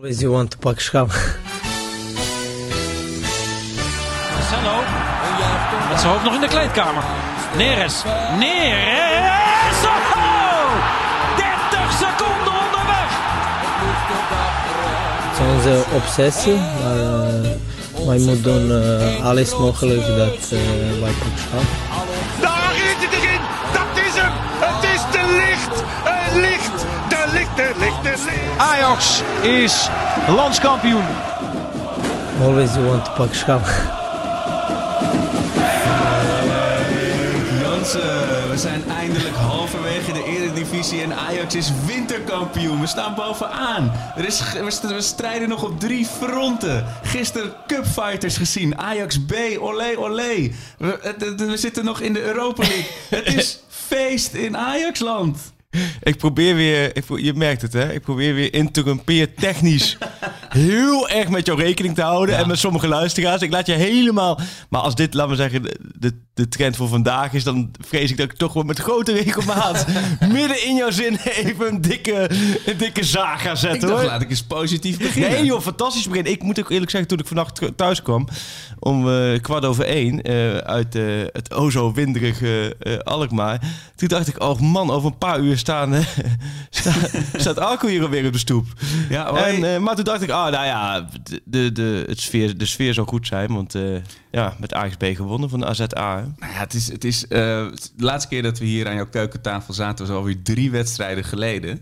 Always you want to pak schap. Marcelo. Met zijn hoofd nog in de kleedkamer. Neres. Neres. Oh! 30 seconden onderweg. Het is onze obsessie, maar uh, wij moeten doen uh, alles mogelijk dat uh, wij pak schap. Ajax is landskampioen. Always you want to pak schap. Jansen, we zijn eindelijk halverwege de Eredivisie en Ajax is winterkampioen. We staan bovenaan. Er is, we strijden nog op drie fronten. Gisteren Cupfighters gezien. Ajax B, olé, olé. We, we zitten nog in de Europa League. Het is feest in Ajaxland. Ik probeer weer, ik, je merkt het hè, ik probeer weer interrumpeer technisch heel erg met jou rekening te houden. En met sommige luisteraars. Ik laat je helemaal. Maar als dit, laten we zeggen, de, de trend voor vandaag is, dan vrees ik dat ik toch wel met grote regelmaat midden in jouw zin even een dikke, een dikke zaag ga zetten. Ik dacht, hoor. laat ik eens positief beginnen. Nee joh, fantastisch begin. Ik moet ook eerlijk zeggen, toen ik vannacht thuis kwam, om uh, kwart over één, uh, uit uh, het o zo winderige Alkmaar. Toen dacht ik, oh man, over een paar uur staan, sta, staat Arco hier alweer op de stoep. Ja, en, maar toen dacht ik, ah nou ja, de, de, het sfeer, de sfeer zou goed zijn, want ja, met AXB gewonnen van de AZA. Nou ja, het is, het is uh, de laatste keer dat we hier aan jouw keukentafel zaten was alweer drie wedstrijden geleden.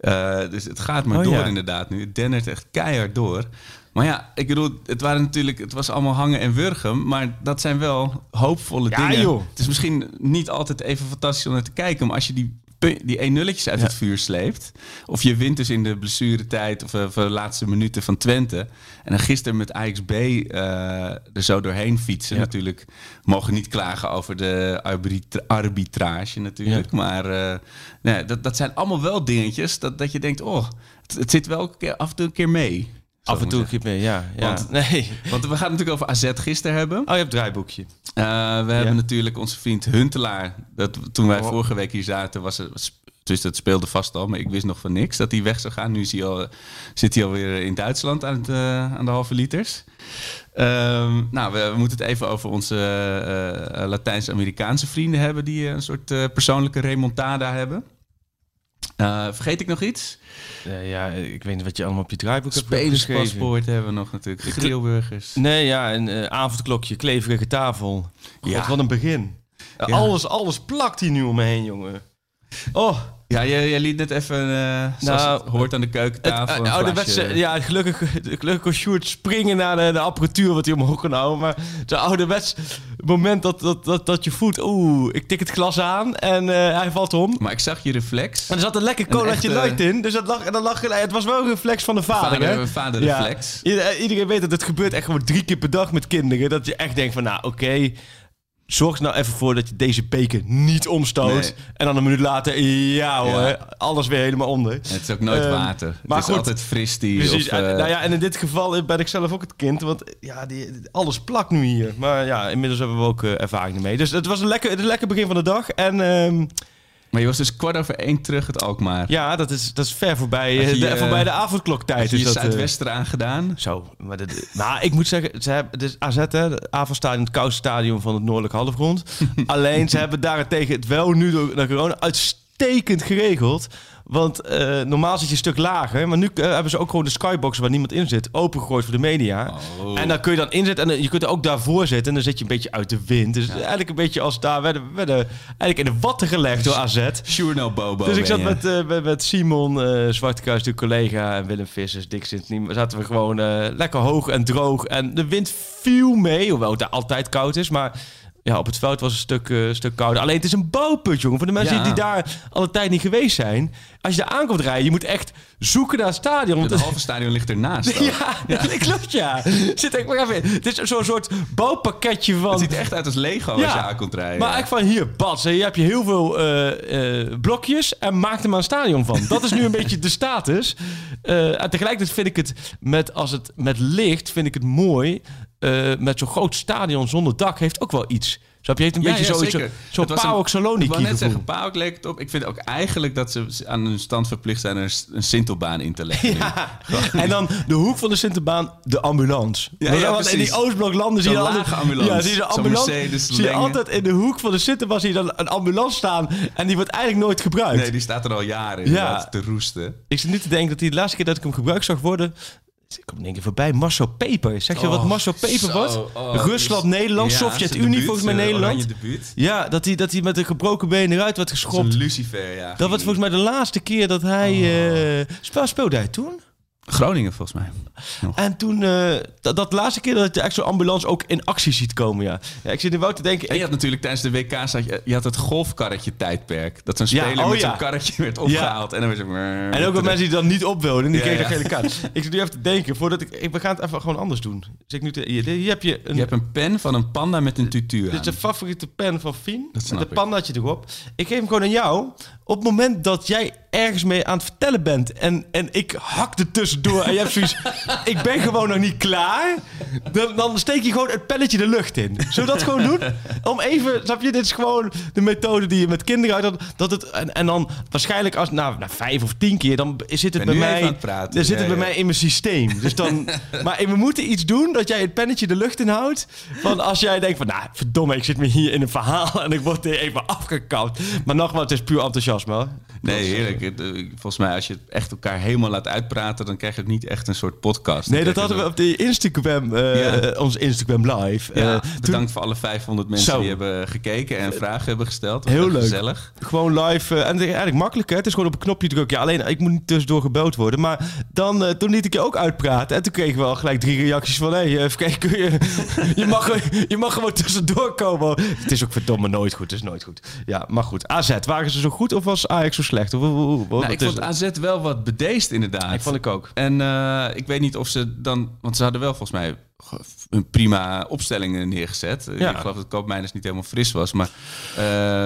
Uh, dus het gaat maar Oh, door ja. inderdaad nu. Het dennert echt keihard door. Maar ja, ik bedoel, het waren natuurlijk, het was allemaal hangen en wurgen, maar dat zijn wel hoopvolle Ja, dingen. joh. Het is misschien niet altijd even fantastisch om naar te kijken, maar als je die die 1 nulletjes uit het vuur sleept. Of je wint dus in de blessuretijd of, eh, of de laatste minuten van Twente. En dan gisteren met AXB eh, er zo doorheen fietsen. Ja. Natuurlijk mogen niet klagen over de arbitra- arbitrage natuurlijk. Maar eh, nee, dat, dat zijn allemaal wel dingetjes dat, dat je denkt... oh, het, het zit wel af en toe een keer mee. Af en toe keer mee, ja. ja. Want- nee. Want we gaan het natuurlijk over AZ gisteren hebben. Oh, je hebt het draaiboekje. Uh, we hebben natuurlijk onze vriend Huntelaar. Dat, toen wij Oh. vorige week hier zaten, was het. Dus dat speelde vast al, maar ik wist nog van niks dat hij weg zou gaan. Nu is hij al, zit hij alweer in Duitsland aan, het, eh, aan de halve liters. Ehm, nou, we, we moeten het even over onze eh, eh, Latijns-Amerikaanse vrienden hebben... die eh, een soort eh, persoonlijke remontada hebben. Eh, vergeet ik nog iets? Eh, ja, ik weet niet wat je allemaal op je draaiboek hebt. Spelerspaspoort hebben we nog natuurlijk. Grillburgers. Nee, ja, een eh, avondklokje, kleverige tafel. God, Ja. wat een begin. Ja. Alles, alles plakt hier nu om me heen, jongen. Oh, Ja, jij, jij liet net even, zoals Nou, het hoort aan de het, keukentafel... een ouderwetse, glasje- ja, gelukkig, gelukkig kon Sjoerd springen naar de, de apparatuur wat hij omhoog kon houden. Maar zo'n ouderwets moment dat, dat, dat, dat je voelt, oeh, ik tik het glas aan en eh, hij valt om. Maar ik zag je reflex. En er zat een lekker Een colaatje echte- light in. Dus dat lag, en dat lag, het was wel een reflex van de vader. Vader- hè? vaderreflex. Ja. Ieder- Iedereen weet dat het gebeurt echt gewoon drie keer per dag met kinderen. Dat je echt denkt van, nou oké, zorg er nou even voor dat je deze beker niet omstoot. Nee. En dan een minuut later, ja hoor, Ja. alles weer helemaal onder. Het is ook nooit Ehm, water. Het maar is goed, altijd fris die. Precies. Of, en, eh, nou ja, en in dit geval ben ik zelf ook het kind. Want ja, die, alles plakt nu hier. Maar ja, inmiddels hebben we ook eh, ervaring ermee. Dus het was een lekker, een lekker begin van de dag. En ehm, Maar je was dus kwart over één terug het Alkmaar. ja, dat is, dat is ver voorbij, Had je eh, de, voorbij de avondkloktijd. Heb je is je dat, eh, Zuidwester aangedaan? Zo, maar, de, maar ik moet zeggen, ze hebben, het is AZ, hè, het avondstadion, het uitstekend geregeld. Want eh, normaal zit je een stuk lager, maar nu eh, hebben ze ook gewoon de skybox waar niemand in zit, opengegooid voor de media. Oh. En dan kun je dan inzetten en dan- je kunt er ook daarvoor zitten en dan zit je een beetje uit de wind. Dus eigenlijk een beetje als daar werden, werden eigenlijk in de watten gelegd door AZ. Sure no Bobo. Dus ik zat met, eh, met, met Simon, eh Zwartekruis, de collega, en Willem Vissers, Dick sint zaten we gewoon eh, lekker hoog en droog. En de wind viel mee, hoewel het daar altijd koud is. Maar ja, op het veld was een stuk, eh, stuk kouder. Alleen het is een bouwput, jongen. Voor de mensen Ja. die daar al een tijd niet geweest zijn. Als je daar aankomt rijden, je moet echt zoeken naar het stadion. Want Het halve stadion ligt ernaast. ja, dat klopt, ja. Zit ik maar even. Het is zo'n soort bouwpakketje van... Het ziet er echt uit als Lego als je aan komt rijden. Maar eigenlijk van hier, Bats, hè, je hebt je heel veel eh, eh, blokjes en maak er maar een stadion van. Dat is nu een beetje de status. En tegelijkertijd vind ik het met, als het met licht, vind ik het mooi. Eh, met zo'n groot stadion zonder dak heeft ook wel iets. Snap je? Het een Ja, beetje ja, zoiets, zo een- Paok Saloniki Ik wou net zeggen, Paok leek het op. Ik vind ook eigenlijk dat ze aan hun stand verplicht zijn er een, een Sintelbaan in te leggen. Ja. En dan de hoek van de Sinterbaan, de ambulance. Ja, in die. Oostbloklanden zie je Zo'n altijd... lage ambulance. Ja, zie je, Zo'n ambulance, zie je altijd in de hoek van de Sinterbaan zie je dan een ambulance staan. En die wordt eigenlijk nooit gebruikt. Nee, die staat er al jaren te roesten. Ik zit nu te denken dat die de laatste keer dat ik hem gebruikt zag worden... Ik kom één keer voorbij. Marcel Peper. Zeg je wat Oh, Marcel Peper was? Oh, Rusland, dus- Nederland, Ja, zijn Sovjet-Unie volgens mij eh, Nederland. Ja, dat hij, dat hij met een gebroken been eruit werd geschopt. Lucifer, ja. Dat was volgens mij de laatste keer dat hij... Oh. eh, speel, speelde hij toen? Groningen volgens mij. En toen, eh, dat, dat laatste keer dat je echt zo'n ambulance ook in actie ziet komen, ja. ja ik zit nu wel te denken... En je had natuurlijk tijdens de WK zat je, je had het golfkarretje tijdperk. Dat zo'n Ja, speler oh met ja. zo'n karretje werd opgehaald. En dan was het... En ook wel mensen die dan niet op wilden, die Ja, kregen ja. een gele kaart. ik zit nu even te denken, voordat ik... ik we gaan het even gewoon anders doen. Dus ik nu te, hier, hier heb je een... Je hebt een pen van een panda met een tutu Dit is de favoriete pen van Fien. Dat snap met een pandaatje erop. Ik geef hem gewoon aan jou. Op het moment dat jij ergens mee aan het vertellen bent... en, en ik hak er tussendoor en je hebt zoiets... ik ben gewoon nog niet klaar... Dan, dan steek je gewoon het pennetje de lucht in. Zullen we dat gewoon doen? Om even... Snap je? Dit is gewoon de methode die je met kinderen uit... Dat het, en, en dan waarschijnlijk als... Nou, na vijf of tien keer... dan zit het bij mij... aan het praten. Dan zit Ja, het bij ja. mij in mijn systeem. Dus dan, maar we moeten iets doen dat jij het pennetje de lucht inhoudt. Van als jij denkt van, nou, verdomme, ik zit me hier in een verhaal en ik word hier even afgekapt. Maar nogmaals, het is puur enthousiasme. Arsenal. Nee, heerlijk. Het, eh, Volgens mij, als je echt elkaar helemaal laat uitpraten... dan krijg je het niet echt een soort podcast. Nee, dat hadden we op de Instagram, eh, Ja. eh, ons Instagram live. Eh, toen bedankt voor alle 500 mensen Zo. die hebben gekeken en vragen hebben gesteld. Dat Heel leuk. Gezellig. gewoon live. eh, en het eigenlijk makkelijk, hè? Het is gewoon op een knopje drukken. Ja, alleen, ik moet niet tussendoor gebeld worden. Maar dan, eh, toen liet ik je ook uitpraten. En toen kregen we al gelijk drie reacties van... Hé, hey, even kijken, kun je, je, mag, je mag gewoon tussendoor komen. Het is ook verdomme nooit goed. Het is nooit goed. Ja, maar goed. AZ, waren ze zo goed of was Ajax zo slecht? Of, hoe- hoe- hoe- wat Nou, ik vond? AZ wel wat bedeesd inderdaad. Ik vond ik ook. En eh, ik weet niet of ze dan... Want ze hadden wel volgens mij een prima opstelling neergezet. Ja. Ik geloof dat Koopmeiners niet helemaal fris was. Maar, eh,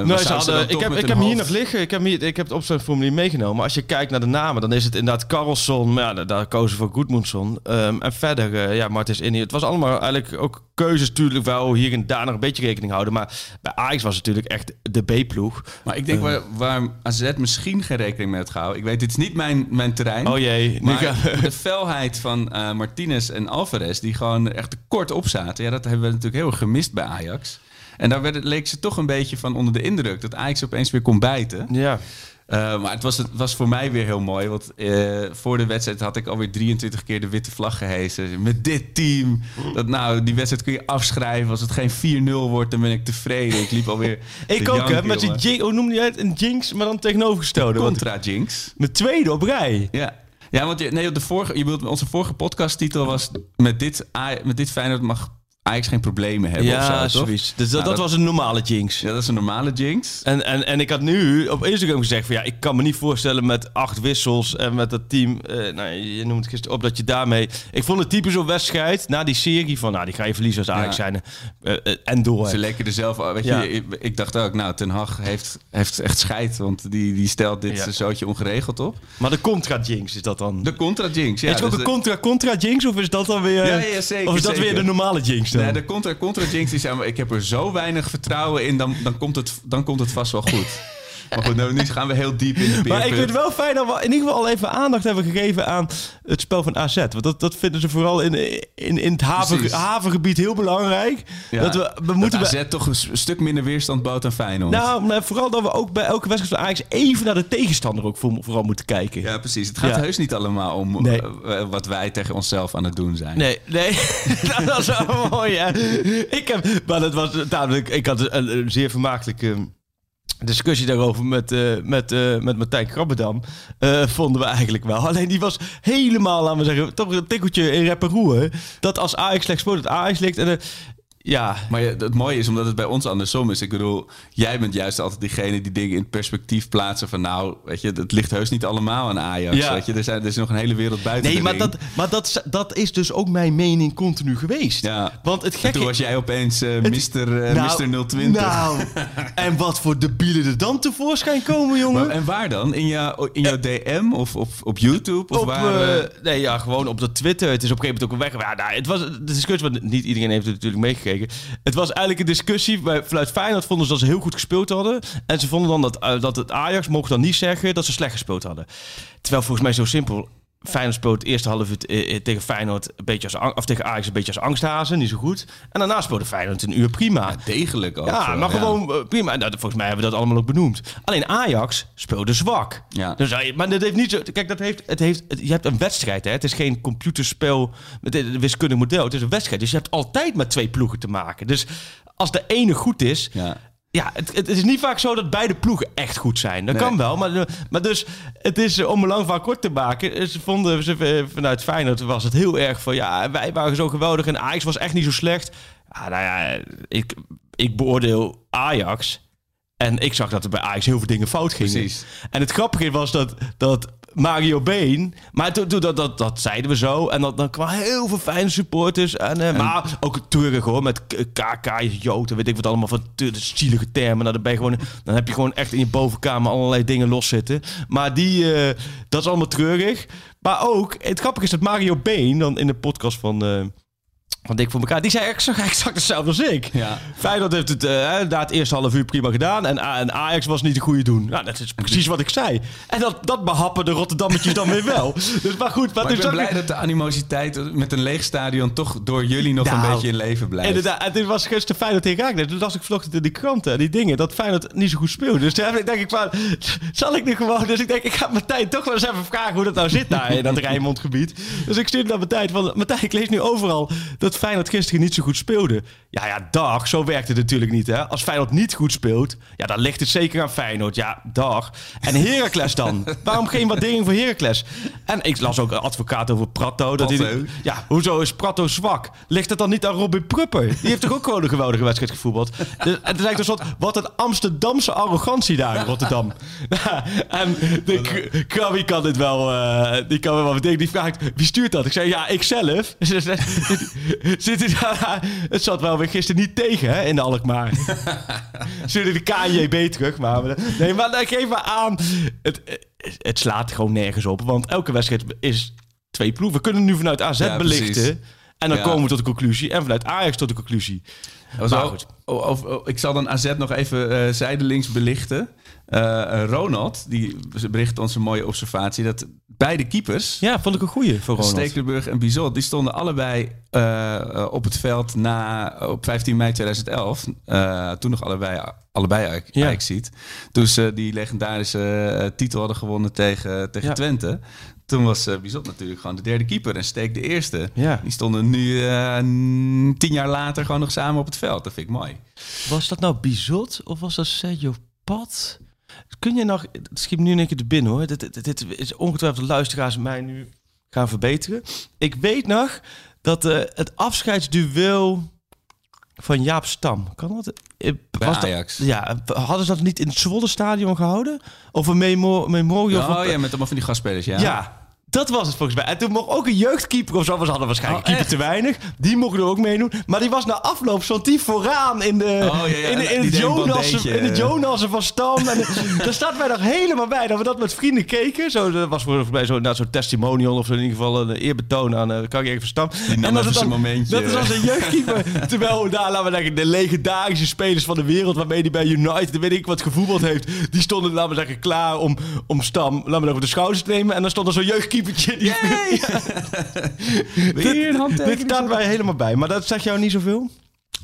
Nee, ze hadden, ik heb, ik heb hier nog liggen. Ik heb, hier, ik heb het opstellingsformulier meegenomen. Maar als je kijkt naar de namen, dan is het inderdaad Carlson. Maar ja, daar- daar kozen voor Goedmundsson. Ehm, en verder, eh, ja, Martins Innie. Het was allemaal eigenlijk ook keuzes natuurlijk wel hier en daar nog een beetje rekening houden. Maar bij Ajax was het natuurlijk echt de B-ploeg. Maar ik denk waar, waar AZ misschien geen rekening mee had gehouden. Ik weet, dit is niet mijn, mijn terrein. Oh jee. Maar de felheid van eh, Martinez en Alvarez, die gewoon echt te kort op zaten. Ja, dat hebben we natuurlijk heel erg gemist bij Ajax. En daar werd, het- leek ze toch een beetje van onder de indruk dat Ajax opeens weer kon bijten. ja. Eh, maar het was, het was voor mij weer heel mooi. Want eh, voor de wedstrijd had ik alweer 23 keer de witte vlag gehezen. Met dit team. Dat, nou, die wedstrijd kun je afschrijven. Als het geen 4-0 wordt, dan ben ik tevreden. Ik liep alweer. Ik ook, hè? Met die hoe noemde jij het? Een jinx, maar dan tegenovergestelde. Want Contra Jinx. Met tweede op rij. Ja. Ja, want je, nee, de vorige, je bedoelt, onze vorige podcasttitel was... Met dit, met dit Feyenoord mag Ajax geen problemen hebben of Ja, zo, toch? zoiets. Dus dat, Nou, dat was een normale jinx. Ja, dat is een normale Jinx. En, en, en ik had nu op Instagram gezegd van ja, ik kan me niet voorstellen met acht wissels en met dat team. eh, nou, je noemt het gisteren op dat je daarmee. Ik vond het typisch zo'n wedstrijd na die serie van nou, die ga je verliezen als Ajax Ja. zijn. eh, eh, en door. Ze leken er zelf... Weet Ja. je, ik, ik dacht ook, nou, Ten Hag heeft, heeft echt scheid. Want die, die stelt dit Ja. Zootje ongeregeld op. Maar de contra jinx is dat dan? De Contra Jinx, ja. is het ook dus een contra contra jinx of is dat dan weer? Ja, zeker, Of is dat zeker. weer de normale jinx? Nee, de contra, contra jinx die zei, maar ik heb er zo weinig vertrouwen in, dan, dan, komt, het, dan komt het vast wel goed. maar goed, nou, nu gaan we heel diep in de Maar ik vind het wel fijn dat we in ieder geval al even aandacht hebben gegeven aan het spel van AZ. Want dat, dat vinden ze vooral in, in, in het haven, havengebied heel belangrijk. Ja, dat we, we moeten dat bij- AZ toch een stuk minder weerstand bood dan Feyenoord. Nou, maar vooral dat we ook bij elke wedstrijd van Ajax even naar de tegenstander ook voor- vooral moeten kijken. ja, precies. Het gaat Ja. heus niet allemaal om Nee. eh, wat wij tegen onszelf aan het doen zijn. Nee, nee. dat was wel mooi, hè. Ik heb, maar dat was namelijk, ik had een, een zeer vermakelijke discussie daarover met, eh, met, eh, met Martijn Krabbedam. Eh, vonden we eigenlijk wel. Alleen die was helemaal, laten we zeggen, toch een tikkeltje in rep en roer. Dat als Ajax slecht speelt, dat Ajax ligt. En, ja, Maar het mooie is omdat het bij ons andersom is. Ik bedoel, jij bent juist altijd diegene die dingen in perspectief plaatsen. Van nou, weet je, het ligt heus niet allemaal aan Ajax. Ja. Weet je, er, zijn, er is nog een hele wereld buiten nee, maar, ring. dat, maar dat, dat is dus ook mijn mening continu geweest. Ja. Want het En gekke toen was jij opeens eh Mr. eh, Nou, Mr. 020. Nou, en wat voor debielen er dan tevoorschijn komen, jongen? Maar- en waar dan? In, jou, in jouw DM of op, op YouTube? Of op, waar, eh, eh, nee, ja, gewoon op de Twitter. Het is op een gegeven moment ook weg. Ja, nou, het was de discussie, want niet iedereen heeft het natuurlijk meegekregen. Het was eigenlijk een discussie. Bij, vanuit Feyenoord vonden ze dat ze heel goed gespeeld hadden. En ze vonden dan dat, eh, dat het Ajax mocht dan niet zeggen dat ze slecht gespeeld hadden. Terwijl volgens mij zo simpel. Feyenoord speelt het eerste half uur eh, eh, tegen Feyenoord een beetje als of tegen Ajax een beetje als angsthazen, niet zo goed. En daarna speelde Feyenoord een uur prima. Degelijk ook. Ja, wel, maar gewoon eh, prima. Nou, volgens mij hebben we dat allemaal ook benoemd. Alleen Ajax speelde zwak. Ja. Dus, maar dat heeft niet zo. Kijk, dat heeft, het heeft, het- je hebt een wedstrijd. Hè? Het is geen computerspel met een wiskundig model. Het is een wedstrijd. Dus je hebt altijd met twee ploegen te maken. Dus als de ene goed is. Ja. Ja, het, het is niet vaak zo dat beide ploegen echt goed zijn. Dat Nee. kan wel, maar, maar dus het is eh, om een lang verhaal kort te maken. Ze vonden ze, eh, vanuit Feyenoord was het heel erg van ja, wij waren zo geweldig en Ajax was echt niet zo slecht. Ja, nou ja, ik, ik beoordeel Ajax en ik zag dat er bij Ajax heel veel dingen fout gingen. Precies. En het grappige was dat, dat Mario Been, maar toen, toen, dat, dat, dat zeiden we zo. En dat, dan kwamen heel veel fijne supporters. En, eh, Maar ook treurig hoor, met KK, Jood en weet ik wat allemaal van te- zielige termen. Nou, dan, ben je gewoon, dan heb je gewoon echt in je bovenkamer allerlei dingen loszitten. Maar die, eh, dat is allemaal treurig. Maar ook, het grappige is dat Mario Been, dan in de podcast van... van Dik voor elkaar. Die zei exact, exact hetzelfde als ik. Ja. Feyenoord heeft het eh, inderdaad het eerste half uur prima gedaan. En, en Ajax was niet de goede doen. Nou, dat is precies wat ik zei. En dat, dat behappen de Rotterdammetjes dan weer wel. Dus maar goed, Maar ik ben dat? blij dat de animositeit met een leeg stadion toch door jullie nog Nou, een beetje in leven blijft. Inderdaad, en dit was gisteren Feyenoord tegen Ajax. Toen las ik vanochtend in die kranten, die dingen, dat Feyenoord niet zo goed speelde. Dus toen ik- denk ik van, zal ik nu gewoon... Dus ik denk, ik ga Martijn toch wel eens even vragen hoe dat nou zit daar in dat Rijnmondgebied. Dus ik stuurde naar Martijn van, Martijn, ik lees nu overal dat Feyenoord gisteren niet zo goed speelde. Ja, ja, dag, zo werkt het natuurlijk niet, hè. Als Feyenoord niet goed speelt, ja, dan ligt het zeker aan Feyenoord. Ja, dag. En Heracles dan? Waarom geen waardering voor Heracles? En ik las ook een advocaat over Prato. Dat hij, ja, hoezo is Prato zwak? Ligt het dan niet aan Robin Prupper? Die heeft toch ook gewoon een geweldige wedstrijd gevoetbald? Dus, en toen zei ik dus wat, een Amsterdamse arrogantie daar in Rotterdam. en de K- Krabby kan dit wel, eh, die kan wel wat dingen. Die vraagt, wie stuurt dat? Ik zei, ja, ik zelf. Zit hij daar? Het zat wel weer gisteren niet tegen, hè, in de Alkmaar. Stuurde de KNJB terug, maar... Nee, maar geef maar aan. Het, het slaat gewoon nergens op, want elke wedstrijd is twee ploegen. We kunnen nu vanuit AZ Ja, precies. belichten. En dan Ja. komen we tot de conclusie. En vanuit Ajax tot de conclusie. Was Maar wel- goed. oh, of- oh, ik zal dan AZ nog even eh, zijdelings belichten. Eh, Ronald, die bericht ons een mooie observatie... dat beide keepers, Ja, vond ik een goeie voor Ronald. Stekelenburg en Bizot... die stonden allebei eh, op het veld na, op 15 mei 2011. Eh, toen nog allebei, allebei Ajax- Ja. Ajaxiet. Toen ze die legendarische eh, titel hadden gewonnen tegen, tegen Ja. Twente... Toen was eh, Bizot natuurlijk gewoon de derde keeper en Steek de eerste. Ja. Die stonden nu tien jaar later gewoon nog samen op het veld. Dat vind ik mooi. Was dat nou Bizot of was dat Sergio Pat? Kun je nog... Het schiet me nu één keer te binnen hoor. Dit, dit, dit is ongetwijfeld de luisteraars mij nu gaan verbeteren. Ik weet nog dat eh, het afscheidsduel van Jaap Stam... Kan dat? Eh, dat- Ajax. ja, hadden ze dat niet in het Zwolle stadion gehouden? Of een memo memorial van... Oh ja, met allemaal van die gastspelers, ja. Ja. Dat was het volgens mij. En toen mocht ook een jeugdkeeper of zo. We hadden waarschijnlijk Oh, keeper te weinig. Die mocht er ook meedoen. Maar die was na afloop stond die vooraan in de Oh, ja, ja. in, de- in, Die het Jonassen, in Jonassen van Stam. En daar staat wij nog helemaal bij dat we dat met vrienden keken. Zo, dat was volgens mij zo'n nou, zo'n testimonial of zo in ieder geval een eerbetoon aan uh, Carrière van Stam. nam dat even het zijn momentje. Dat is als een jeugdkeeper. terwijl daar, laten we zeggen, de legendarische spelers van de wereld waarmee hij bij United, weet ik wat, gevoetbald heeft. Die stonden, laten we zeggen, klaar om, om Stam, laten we zeggen, over de schouders te nemen. En dan stond er zo'n jeugdkeepertje. Die, Weer een dit, dit staat mij helemaal bij. Maar dat zegt jou niet zoveel?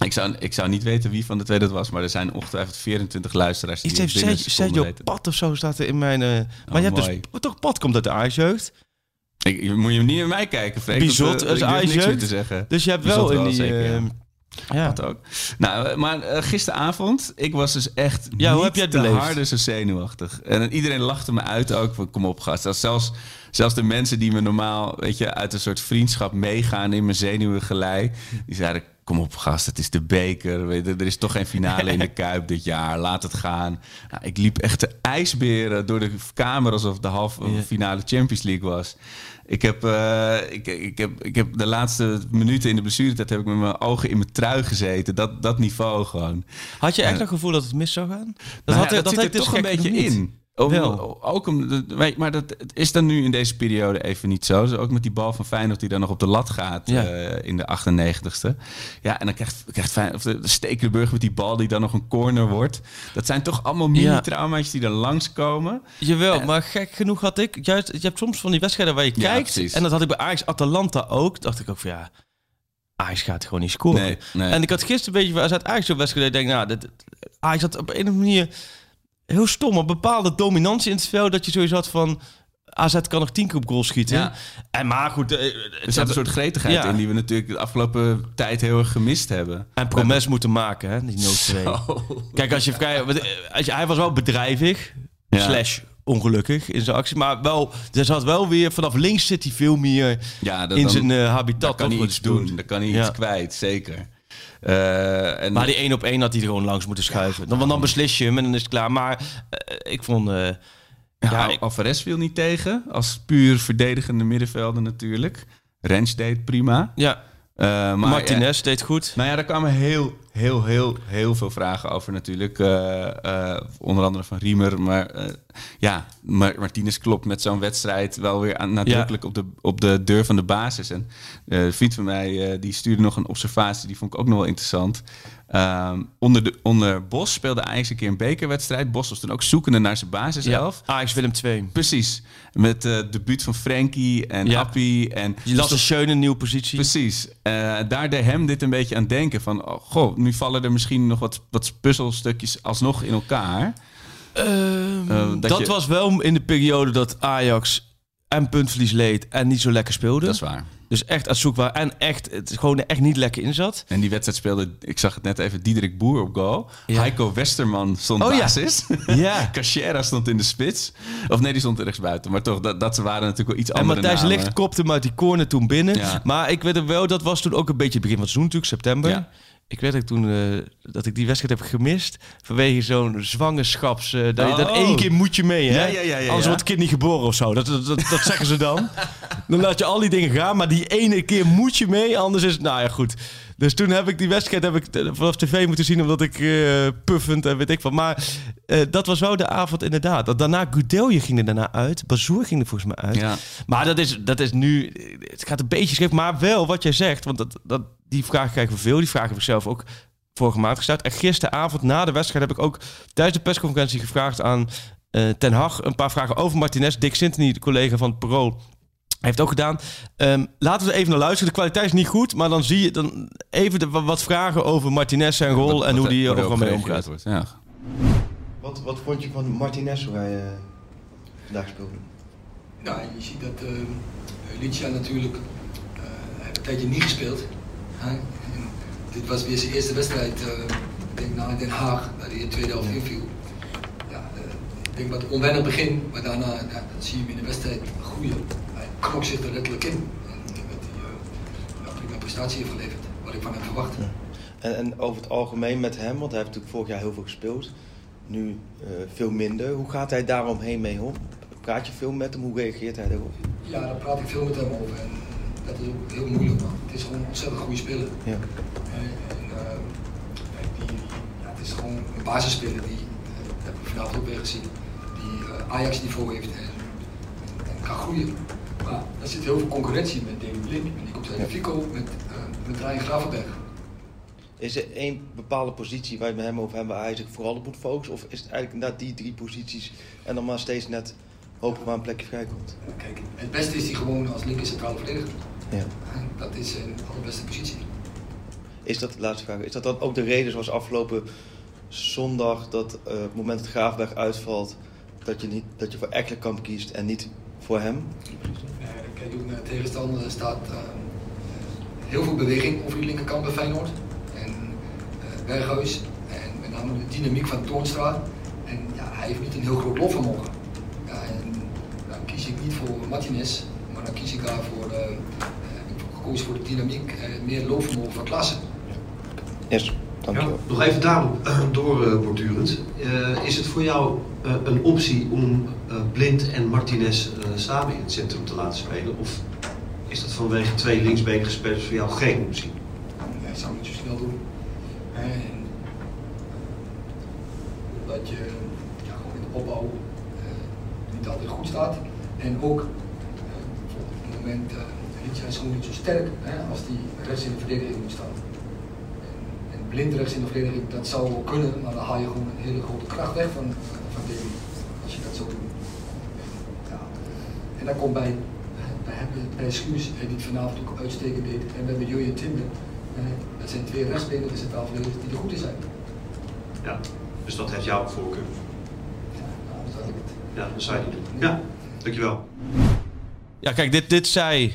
Ik zou, ik zou niet weten wie van de twee dat was, maar er zijn ongetwijfeld 24 luisteraars die Iets het heeft binnen Sergio, een seconde Sergio weten. Pat of zo staat er in mijn... eh, maar je hebt mooi. dus... Toch, Pat komt uit de Ajax-jeugd. Ik, je moet je niet naar mij kijken, Freek. Bizot meer te zeggen. Dus je hebt Bizot wel in die... zeker, ja. Ja. Dat ook. Nou, eh, maar eh, gisteravond, ik was dus echt Ja, hoe heb jij het te beleefd? harde zo zenuwachtig. En iedereen lachte me uit ook. van, Kom op, gast. Zelfs- Zelfs, zelfs de mensen die me normaal, weet je, uit een soort vriendschap meegaan in mijn zenuwengelei, die zeiden. Kom op, gast, het is de beker. Weet je, er is toch geen finale in de Kuip dit jaar. Laat het gaan. Nou, ik liep echt de ijsberen door de kamer alsof de halve finale Champions League was. Ik heb, eh, ik, ik, heb, ik heb de laatste minuten in de blessuretijd heb ik met mijn ogen in mijn trui gezeten. Dat, dat niveau gewoon. Had je echt het gevoel dat het mis zou gaan? Dat, Nou had, ja, dat, dat zit er dus toch een beetje in. Om- Wel. Ook om, maar dat is dan nu in deze periode even niet zo. Ook met die bal van Feyenoord die dan nog op de lat gaat Ja. eh, in de 98ste. Ja, en dan krijgt, krijgt Feyenoord, of Stekelenburg met die bal die dan nog een corner wordt. Dat zijn toch allemaal mini-trauma's die er langskomen. Jawel, En- maar gek genoeg had ik... Juist, je hebt soms van die wedstrijden waar je Ja, kijkt. precies. En dat had ik bij Ajax Atalanta ook. dacht ik ook van ja, Ajax gaat gewoon niet scoren. Nee, nee. En ik had gisteren een beetje bij AZ Ajax zo'n wedstrijd. Ik denk, nou, dit, Ajax had op een of andere manier heel stom. Een bepaalde dominantie in het veld. Dat je sowieso had van... AZ kan nog tien keer op goal schieten. Ja. En maar goed... eh, Er zat een soort gretigheid Ja. in die we natuurlijk de afgelopen tijd heel erg gemist hebben. En promes moeten maken, hè, die nood 2. Kijk, als je eh, Als je, hij was wel bedrijvig. Ja. Slash ongelukkig in zijn actie. Maar wel, er zat wel weer... Vanaf links zit hij veel meer Ja, dat in dan- zijn eh, habitat. Kan hij iets doen. Daar kan hij iets kwijt, zeker. Eh, en Maar die één op één had hij er gewoon langs moeten schuiven. Dan, want dan beslis je hem en dan is het klaar. Maar eh, ik vond... eh, ja, ja, Alvarez viel niet tegen. Als puur verdedigende middenvelder natuurlijk. Rens deed prima. ja, Maar, Martinez deed goed. Nou ja, daar kwamen heel, heel, heel, heel veel vragen over natuurlijk. Eh, eh, onder andere van Riemer. Maar ja, Mar- Martinez klopt met zo'n wedstrijd wel weer aan, nadrukkelijk op, de, op de deur van de basis. En een vriend van mij die stuurde nog een observatie, die vond ik ook nog wel interessant. Ehm, onder, de, onder Bos speelde Ajax een keer een bekerwedstrijd. Bos was toen ook zoekende naar zijn basiself. Ajax Willem 2. Precies. Met eh debuut van Frenkie en Ja. Appie. En Je las een Schöne nieuwe positie. Precies. Eh, daar deed hem dit een beetje aan denken. Van, oh, goh, nu vallen er misschien nog wat, wat puzzelstukjes alsnog in elkaar. Ehm, Eh, dat dat je- was wel in de periode dat Ajax en puntverlies leed en niet zo lekker speelde. Dat is waar. Dus echt waren en echt, het gewoon echt niet lekker in zat. En die wedstrijd speelde, ik zag het net even, Diederik Boer op goal. Ja. Heiko Westerman stond Oh ja. basis. Ja. Cachera stond in de spits. Of nee, die stond rechts buiten. Maar toch, dat, dat waren natuurlijk wel iets En andere Matthijs. Licht kopte hem uit die corner toen binnen. Ja. Maar ik weet wel, dat was toen ook een beetje het begin van het seizoen natuurlijk, september. Ik weet ook toen eh, dat ik die wedstrijd heb gemist. Vanwege zo'n zwangerschaps... eh, dat, dat Oh. één keer moet je mee, hè? Ja, ja, ja, Anders wordt het kind niet geboren of zo. Dat, dat, dat, dat zeggen ze dan. Dan laat je al die dingen gaan. Maar die ene keer moet je mee. Anders is het... Nou ja, goed. Dus toen heb ik die wedstrijd heb ik vanaf tv moeten zien. Omdat ik eh, puffend en weet ik wat. Maar eh, dat was wel de avond inderdaad. Dat Daarna Goudelje ging er daarna uit. Bazoer ging er volgens mij uit. Ja. Maar dat is, dat is nu... Het gaat een beetje scheef. Maar wel wat jij zegt. Want dat, dat, die vraag krijgen we veel. Die vragen heb ik zelf ook vorige maand gesteld. En gisteravond na de wedstrijd heb ik ook tijdens de persconferentie gevraagd aan eh, Ten Hag een paar vragen over Martinez. Dick Sintony, de collega van het Parool, heeft ook gedaan. Ehm, laten we even naar luisteren. De kwaliteit is niet goed, maar dan zie je dan even de, wat vragen over Martinez zijn rol Wat- en wat hoe die er overal mee omgaat. wordt. Ja. Wat, wat vond je van Martinez hoe hij eh, vandaag speelde? Nou, je ziet dat uh, Licia natuurlijk eh, heeft een tijdje niet gespeeld. Hè? Dit was weer zijn eerste wedstrijd, eh, ik denk na Den Haag, waar hij in de tweede helft inviel. Ja, eh, ik denk wat onwennig begin, maar daarna ja, zie je hem in de wedstrijd groeien. Knok zich er letterlijk in. En hij eh, een prima prestatie heeft geleverd, wat ik van hem verwachtte. En, en over het algemeen met hem, want hij heeft natuurlijk vorig jaar heel veel gespeeld. Nu eh, veel minder. Hoe gaat hij daaromheen mee om? Praat je veel met hem? Hoe reageert hij daarop? Ja, daar praat ik veel met hem over. En dat is ook heel moeilijk, man. Het is gewoon een ontzettend goede speler. Ja. En, eh, die, ja, het is gewoon een basisspeler die, dat heb ik vanavond ook weer gezien, die eh, Ajax niveau heeft en, en kan groeien. Maar er zit heel veel concurrentie met David Blind, met Nico Fico, met, uh, met Ryan Gravenberg. Is er één bepaalde positie waar je met hem over hebben waar hij zich vooral op moet focussen? Of is het eigenlijk inderdaad die drie posities en dan maar steeds net hopen waar een plekje vrijkomt? Kijk, het beste is die gewoon als linker centrale verdediger. Ja. En Dat is zijn allerbeste positie. Is dat, laatste vraag, is dat dan ook de reden zoals afgelopen zondag dat eh, op het moment dat Graafberg uitvalt, dat je, niet, dat je voor Ekkelenkamp kiest en niet voor hem? Eh, kijk, de tegenstander er staat eh, heel veel beweging over die linkerkant bij Feyenoord. En eh, Berghuis en met name de dynamiek van Toornstra. En ja, hij heeft niet een heel groot loopvermogen. Ja, en dan kies ik niet voor Martinez, maar dan kies ik daarvoor, eh, eh, ik heb gekozen voor de dynamiek en meer loopvermogen van Klassen. Yes, Ja, nog even daarop doorborduurend. Uh, is het voor jou uh, een optie om uh, Blind en Martinez samen in het centrum te laten spelen? Of is dat vanwege twee linksbenige spelers voor jou geen optie? Nee, dat zou ik niet zo snel doen. En, dat je ja, in de opbouw, niet altijd goed staat. En ook eh, op het moment, is gewoon niet zo sterk hè, als die rechts in de verdediging moet staan. En, en blind rechts in de verdediging, dat zou wel kunnen, maar dan haal je gewoon een hele grote kracht weg van, van Davy. Als je dat zo doet. En dan komt bij, we hebben bij Schuurs, die het vanavond ook uitstekend deed, en we hebben Jurjen Timber. Dat zijn twee rechtsspelers in centraal verdedigers die er goed in zijn. Ja, dus dat heeft jouw voorkeur. Ja, nou, dat had ik het. Ja, dat zou je niet doen. Ja, dankjewel. Ja, kijk, dit, dit zei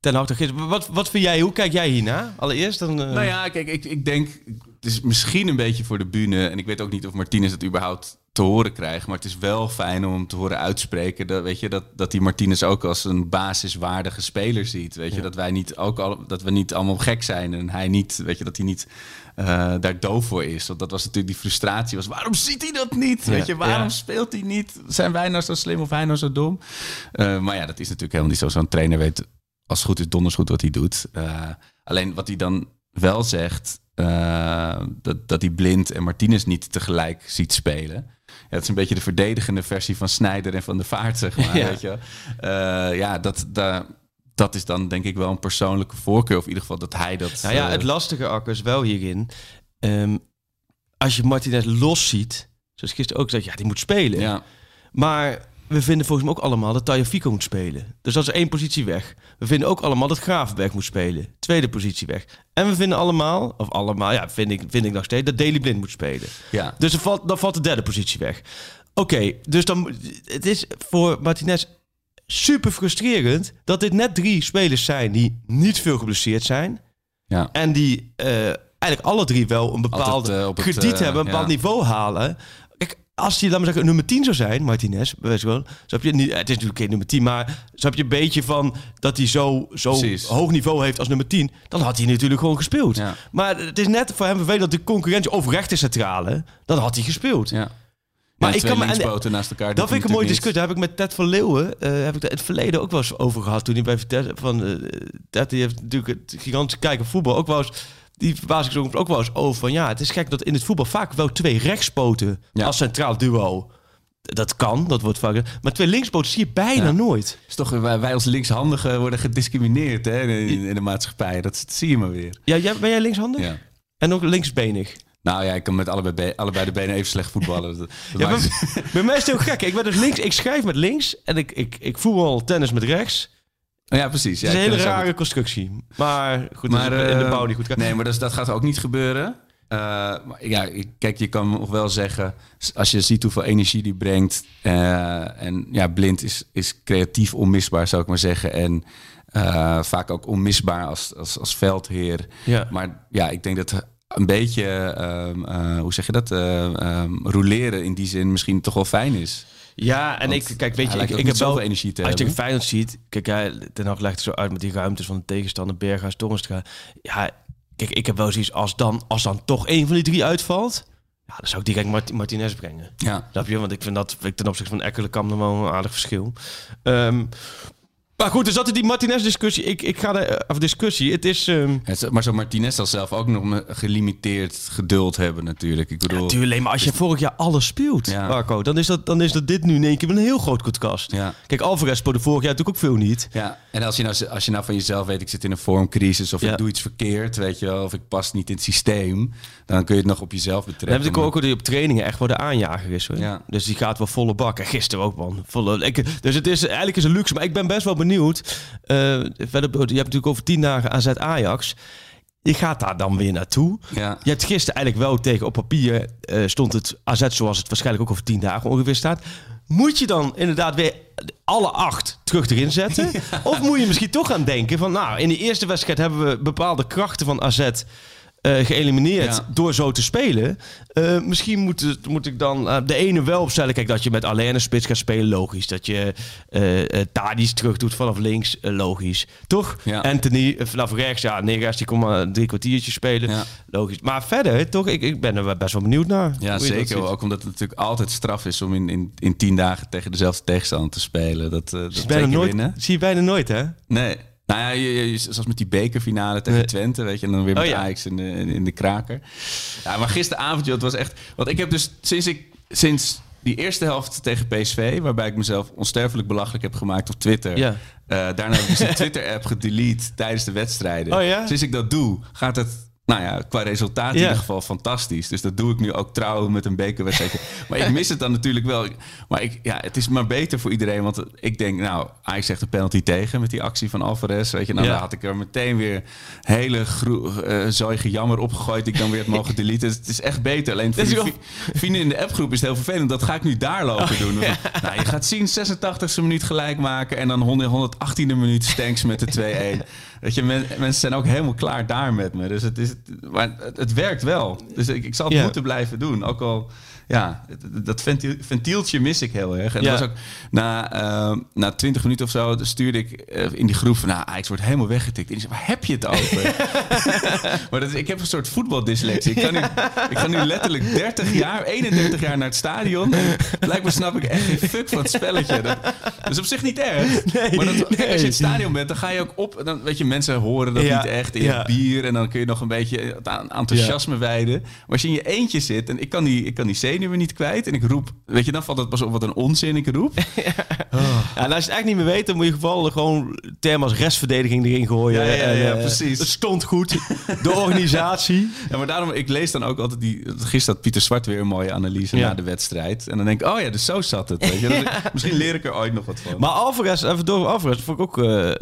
Ten Hag toch gisteren. Wat, wat vind jij, hoe kijk jij hierna? Allereerst dan... eh, Nou ja, kijk, ik, ik denk, het is misschien een beetje voor de bühne. En ik weet ook niet of Martinez het überhaupt te horen krijgt. Maar het is wel fijn om te horen uitspreken. Dat, weet je, dat, dat die Martinez ook als een basiswaardige speler ziet. Weet je, dat wij niet ook al, dat we niet allemaal gek zijn. En hij niet, weet je, dat hij niet eh, daar doof voor is. Want dat was natuurlijk die frustratie. Was, waarom ziet hij dat niet? Weet je, waarom ja. speelt hij niet? Zijn wij nou zo slim of hij nou zo dom? Eh, maar ja, dat is natuurlijk helemaal niet zo. Zo'n trainer weet als het goed is donders goed wat hij doet. Eh, alleen wat hij dan wel zegt, dat, dat hij Blind en Martinez niet tegelijk ziet spelen. Het is een beetje de verdedigende versie van Snijder en van de Vaart, zeg maar. Ja. Weet je? Eh, ja, dat, dat, dat is dan denk ik wel een persoonlijke voorkeur. Of in ieder geval dat hij dat... Nou ja, eh, het lastige, Akkers, wel hierin. ehm, als je Martinez los ziet, zoals gisteren ook zei, ja, die moet spelen. ja, Maar we vinden volgens mij ook allemaal dat Tayo Fico moet spelen. Dus dat is één positie weg. We vinden ook allemaal dat Gravenberg moet spelen. Tweede positie weg. En we vinden allemaal, of allemaal, ja, vind ik, vind ik nog steeds, dat Daley Blind moet spelen. ja. Dus dan valt, dan valt de derde positie weg. Oké, dus dan het is voor Martinez super frustrerend dat dit net drie spelers zijn die niet veel geblesseerd zijn. ja. En die eh, eigenlijk alle drie wel een bepaald Altijd, eh, op het, krediet eh, hebben, een bepaald ja. niveau halen. Als hij, laat maar zeggen, nummer 10 zou zijn, Martinez, wijze van, zo heb je niet, het is natuurlijk geen nummer 10, maar zo heb je een beetje van dat hij zo, zo Precies. hoog niveau heeft als nummer 10, dan had hij natuurlijk gewoon gespeeld. Ja. Maar het is net voor hem vervelend dat de concurrentie over rechtercentrale, dan had hij gespeeld. ja. Maar Ja, ik kan me- en- naast elkaar. Dat vind ik een mooie discussie. Daar heb ik met Ted van Leeuwen, eh, heb ik het in het verleden ook wel eens over gehad. Toen hij bij Vitesse, van eh, Ted, die heeft natuurlijk het gigantische kijken voetbal ook wel eens, die verbaas ik ook wel eens over van ja, het is gek dat in het voetbal vaak wel twee rechtspoten Ja. als centraal duo. Dat kan, dat wordt vaak. Maar twee linkspoten zie je bijna Ja. nooit. Is toch, wij, wij als linkshandigen worden gediscrimineerd hè, in, in de maatschappij. Dat, dat zie je maar weer. Ja, jij, ben jij linkshandig? Ja. En ook linksbenig? Nou ja, ik kan met allebei, be- allebei de benen even slecht voetballen. Dat, dat Ja, bij mij is het heel gek. Ik ben dus links, ik schrijf met links en ik, ik, ik voetbal tennis met rechts. Ja, precies. Ja, Het is ik een hele rare constructie. Maar goed, Maar, in de eh, bouw niet goed. kan. Nee, maar dat, dat gaat ook niet gebeuren. Eh, maar ja, kijk, je kan nog wel zeggen, als je ziet hoeveel energie die brengt. eh, en ja, blind is, is creatief onmisbaar, zou ik maar zeggen. En vaak ook onmisbaar als, als, als veldheer. Ja. Maar ja, ik denk dat een beetje, ehm, eh, hoe zeg je dat, Eh ehm, roleren in die zin misschien toch wel fijn is. Ja, en Want ik, kijk, weet je, ik, heb wel energie te Als je. Feyenoord ziet, kijk, hij, Ten Hag legt het zo uit met die ruimtes van de tegenstander, Berghuis, Torenstra. Ja, kijk, ik heb wel zoiets, als dan, als dan toch één van die drie uitvalt, ja, dan zou ik direct Mart Martinez brengen. Ja. Snap je? Want ik vind dat ten opzichte van Ekkelenkamp nog wel een aardig verschil. Ehm, maar goed, dus dat is die Martinez-discussie. Ik, ik ga er, of discussie, het is... ehm Maar zo Martinez zal zelf ook nog een gelimiteerd geduld hebben natuurlijk. Ik bedoel, Natuurlijk, maar als je vorig jaar alles speelt, Ja. Marco, dan is, dat, dan is dat dit nu in één keer een heel groot podcast. Ja. Kijk, Alvarez speelde vorig jaar natuurlijk ook veel niet. Ja, en als je, nou, als je nou van jezelf weet, ik zit in een vormcrisis of Ja. ik doe iets verkeerd, weet je wel, of ik pas niet in het systeem, dan kun je het nog op jezelf Dan betrekken. heb ik ook die op trainingen echt wel de aanjager is. Hoor. Ja. Dus die gaat wel volle bak. En gisteren ook, man. Volle, ik, dus het is eigenlijk is een luxe. Maar ik ben best wel benieuwd. Eh, verder, je hebt natuurlijk over tien dagen AZ Ajax. Je gaat daar dan weer naartoe. Ja. Je hebt gisteren eigenlijk wel tegen op papier eh, stond het AZ zoals het waarschijnlijk ook over tien dagen ongeveer staat. Moet je dan inderdaad weer alle acht terug erin zetten? Of moet je misschien toch gaan denken van nou, in de eerste wedstrijd hebben we bepaalde krachten van AZ eh, geëlimineerd Ja. door zo te spelen. Eh, misschien moet, het- moet ik dan eh, de ene wel opstellen. Kijk, dat je met alleen een spits gaat spelen, logisch. Dat je Tadic terug doet vanaf links, logisch. Toch? Ja. Anthony vanaf rechts, ja, Negas die komt maar drie kwartiertjes spelen. Ja. Logisch. Maar verder, toch? Ik, ik ben er best wel benieuwd naar. Ja, zeker. Ook omdat het natuurlijk altijd straf is om in, in, in tien dagen tegen dezelfde tegenstander te spelen. Dat, dat Zie je bijna nooit, winnen. zie je bijna nooit, hè? Nee. Nou ja, je, je- zoals met die bekerfinale tegen Nee. Twente, weet je, en dan weer met Oh ja. Ajax in de, in, de kraker. Ja, maar gisteravond, joh, het was echt... Want ik heb dus sinds ik, sinds die eerste helft tegen PSV, waarbij ik mezelf onsterfelijk belachelijk heb gemaakt op Twitter. Ja. Eh, daarna heb ik dus een Twitter-app gedelete tijdens de wedstrijden. Oh ja? Sinds ik dat doe, gaat het nou ja, qua resultaat in ieder geval fantastisch. Dus dat doe ik nu ook trouw met een bekerwedstrijd. maar ik mis het dan natuurlijk wel. Maar ik, ja, het is maar beter voor iedereen. Want ik denk, nou, Ajax zegt een penalty tegen met die actie van Alvarez. Weet je, nou, Ja. dan had ik er meteen weer hele gro- eh zooi gejammer opgegooid. Ik dan weer het mogen deleten. Dus het is echt beter. Alleen voor die vrienden in de appgroep is het heel vervelend. Dat ga ik nu daar lopen doen. Nou, je gaat zien, 86e minuut gelijk maken. En dan 100 118e minuut Stanks met de 2-1. Weet je, men- mensen zijn ook helemaal klaar daar met me. Dus het, is, maar het, het werkt wel. Dus ik, ik zal het Ja. moeten blijven doen. Ook al, ja, dat ventiel- ventieltje mis ik heel erg. En Ja. dat was ook na, eh, na 20 minuten of zo stuurde ik eh, in die groep van, nou, Ajax wordt helemaal weggetikt. En die zei, waar heb je het over? maar dat, is- ik heb een soort voetbaldyslexie. Ik ga, nu, ik ga nu letterlijk 30 jaar, 31 jaar naar het stadion. En blijkbaar snap ik echt geen fuck van het spelletje. Dat, dat is op zich niet erg. maar dat, als je in het stadion bent, dan ga je ook op. Dan, weet je, mensen horen dat Ja, niet echt. En je ja. hebt bier en dan kun je nog een beetje aan- enthousiasme wijden. Maar als je in je eentje zit en ik kan die, ik kan die zenuwen niet kwijt. En ik roep, weet je, dan valt het pas op wat een onzin ik roep. Ja, en als je het echt niet meer weet, dan moet je vooral gewoon termen als restverdediging erin gooien. Ja, ja, ja, En, ja, eh, precies. Het stond goed. De organisatie. Ja, maar daarom, ik lees dan ook altijd die... Gisteren had Pieter Zwart weer een mooie analyse na de wedstrijd. En dan denk ik, oh ja, dus zo zat het. Weet je? Misschien leer ik er ooit nog wat van. Maar Alvarez, even door Alvarez, vond ik ook wel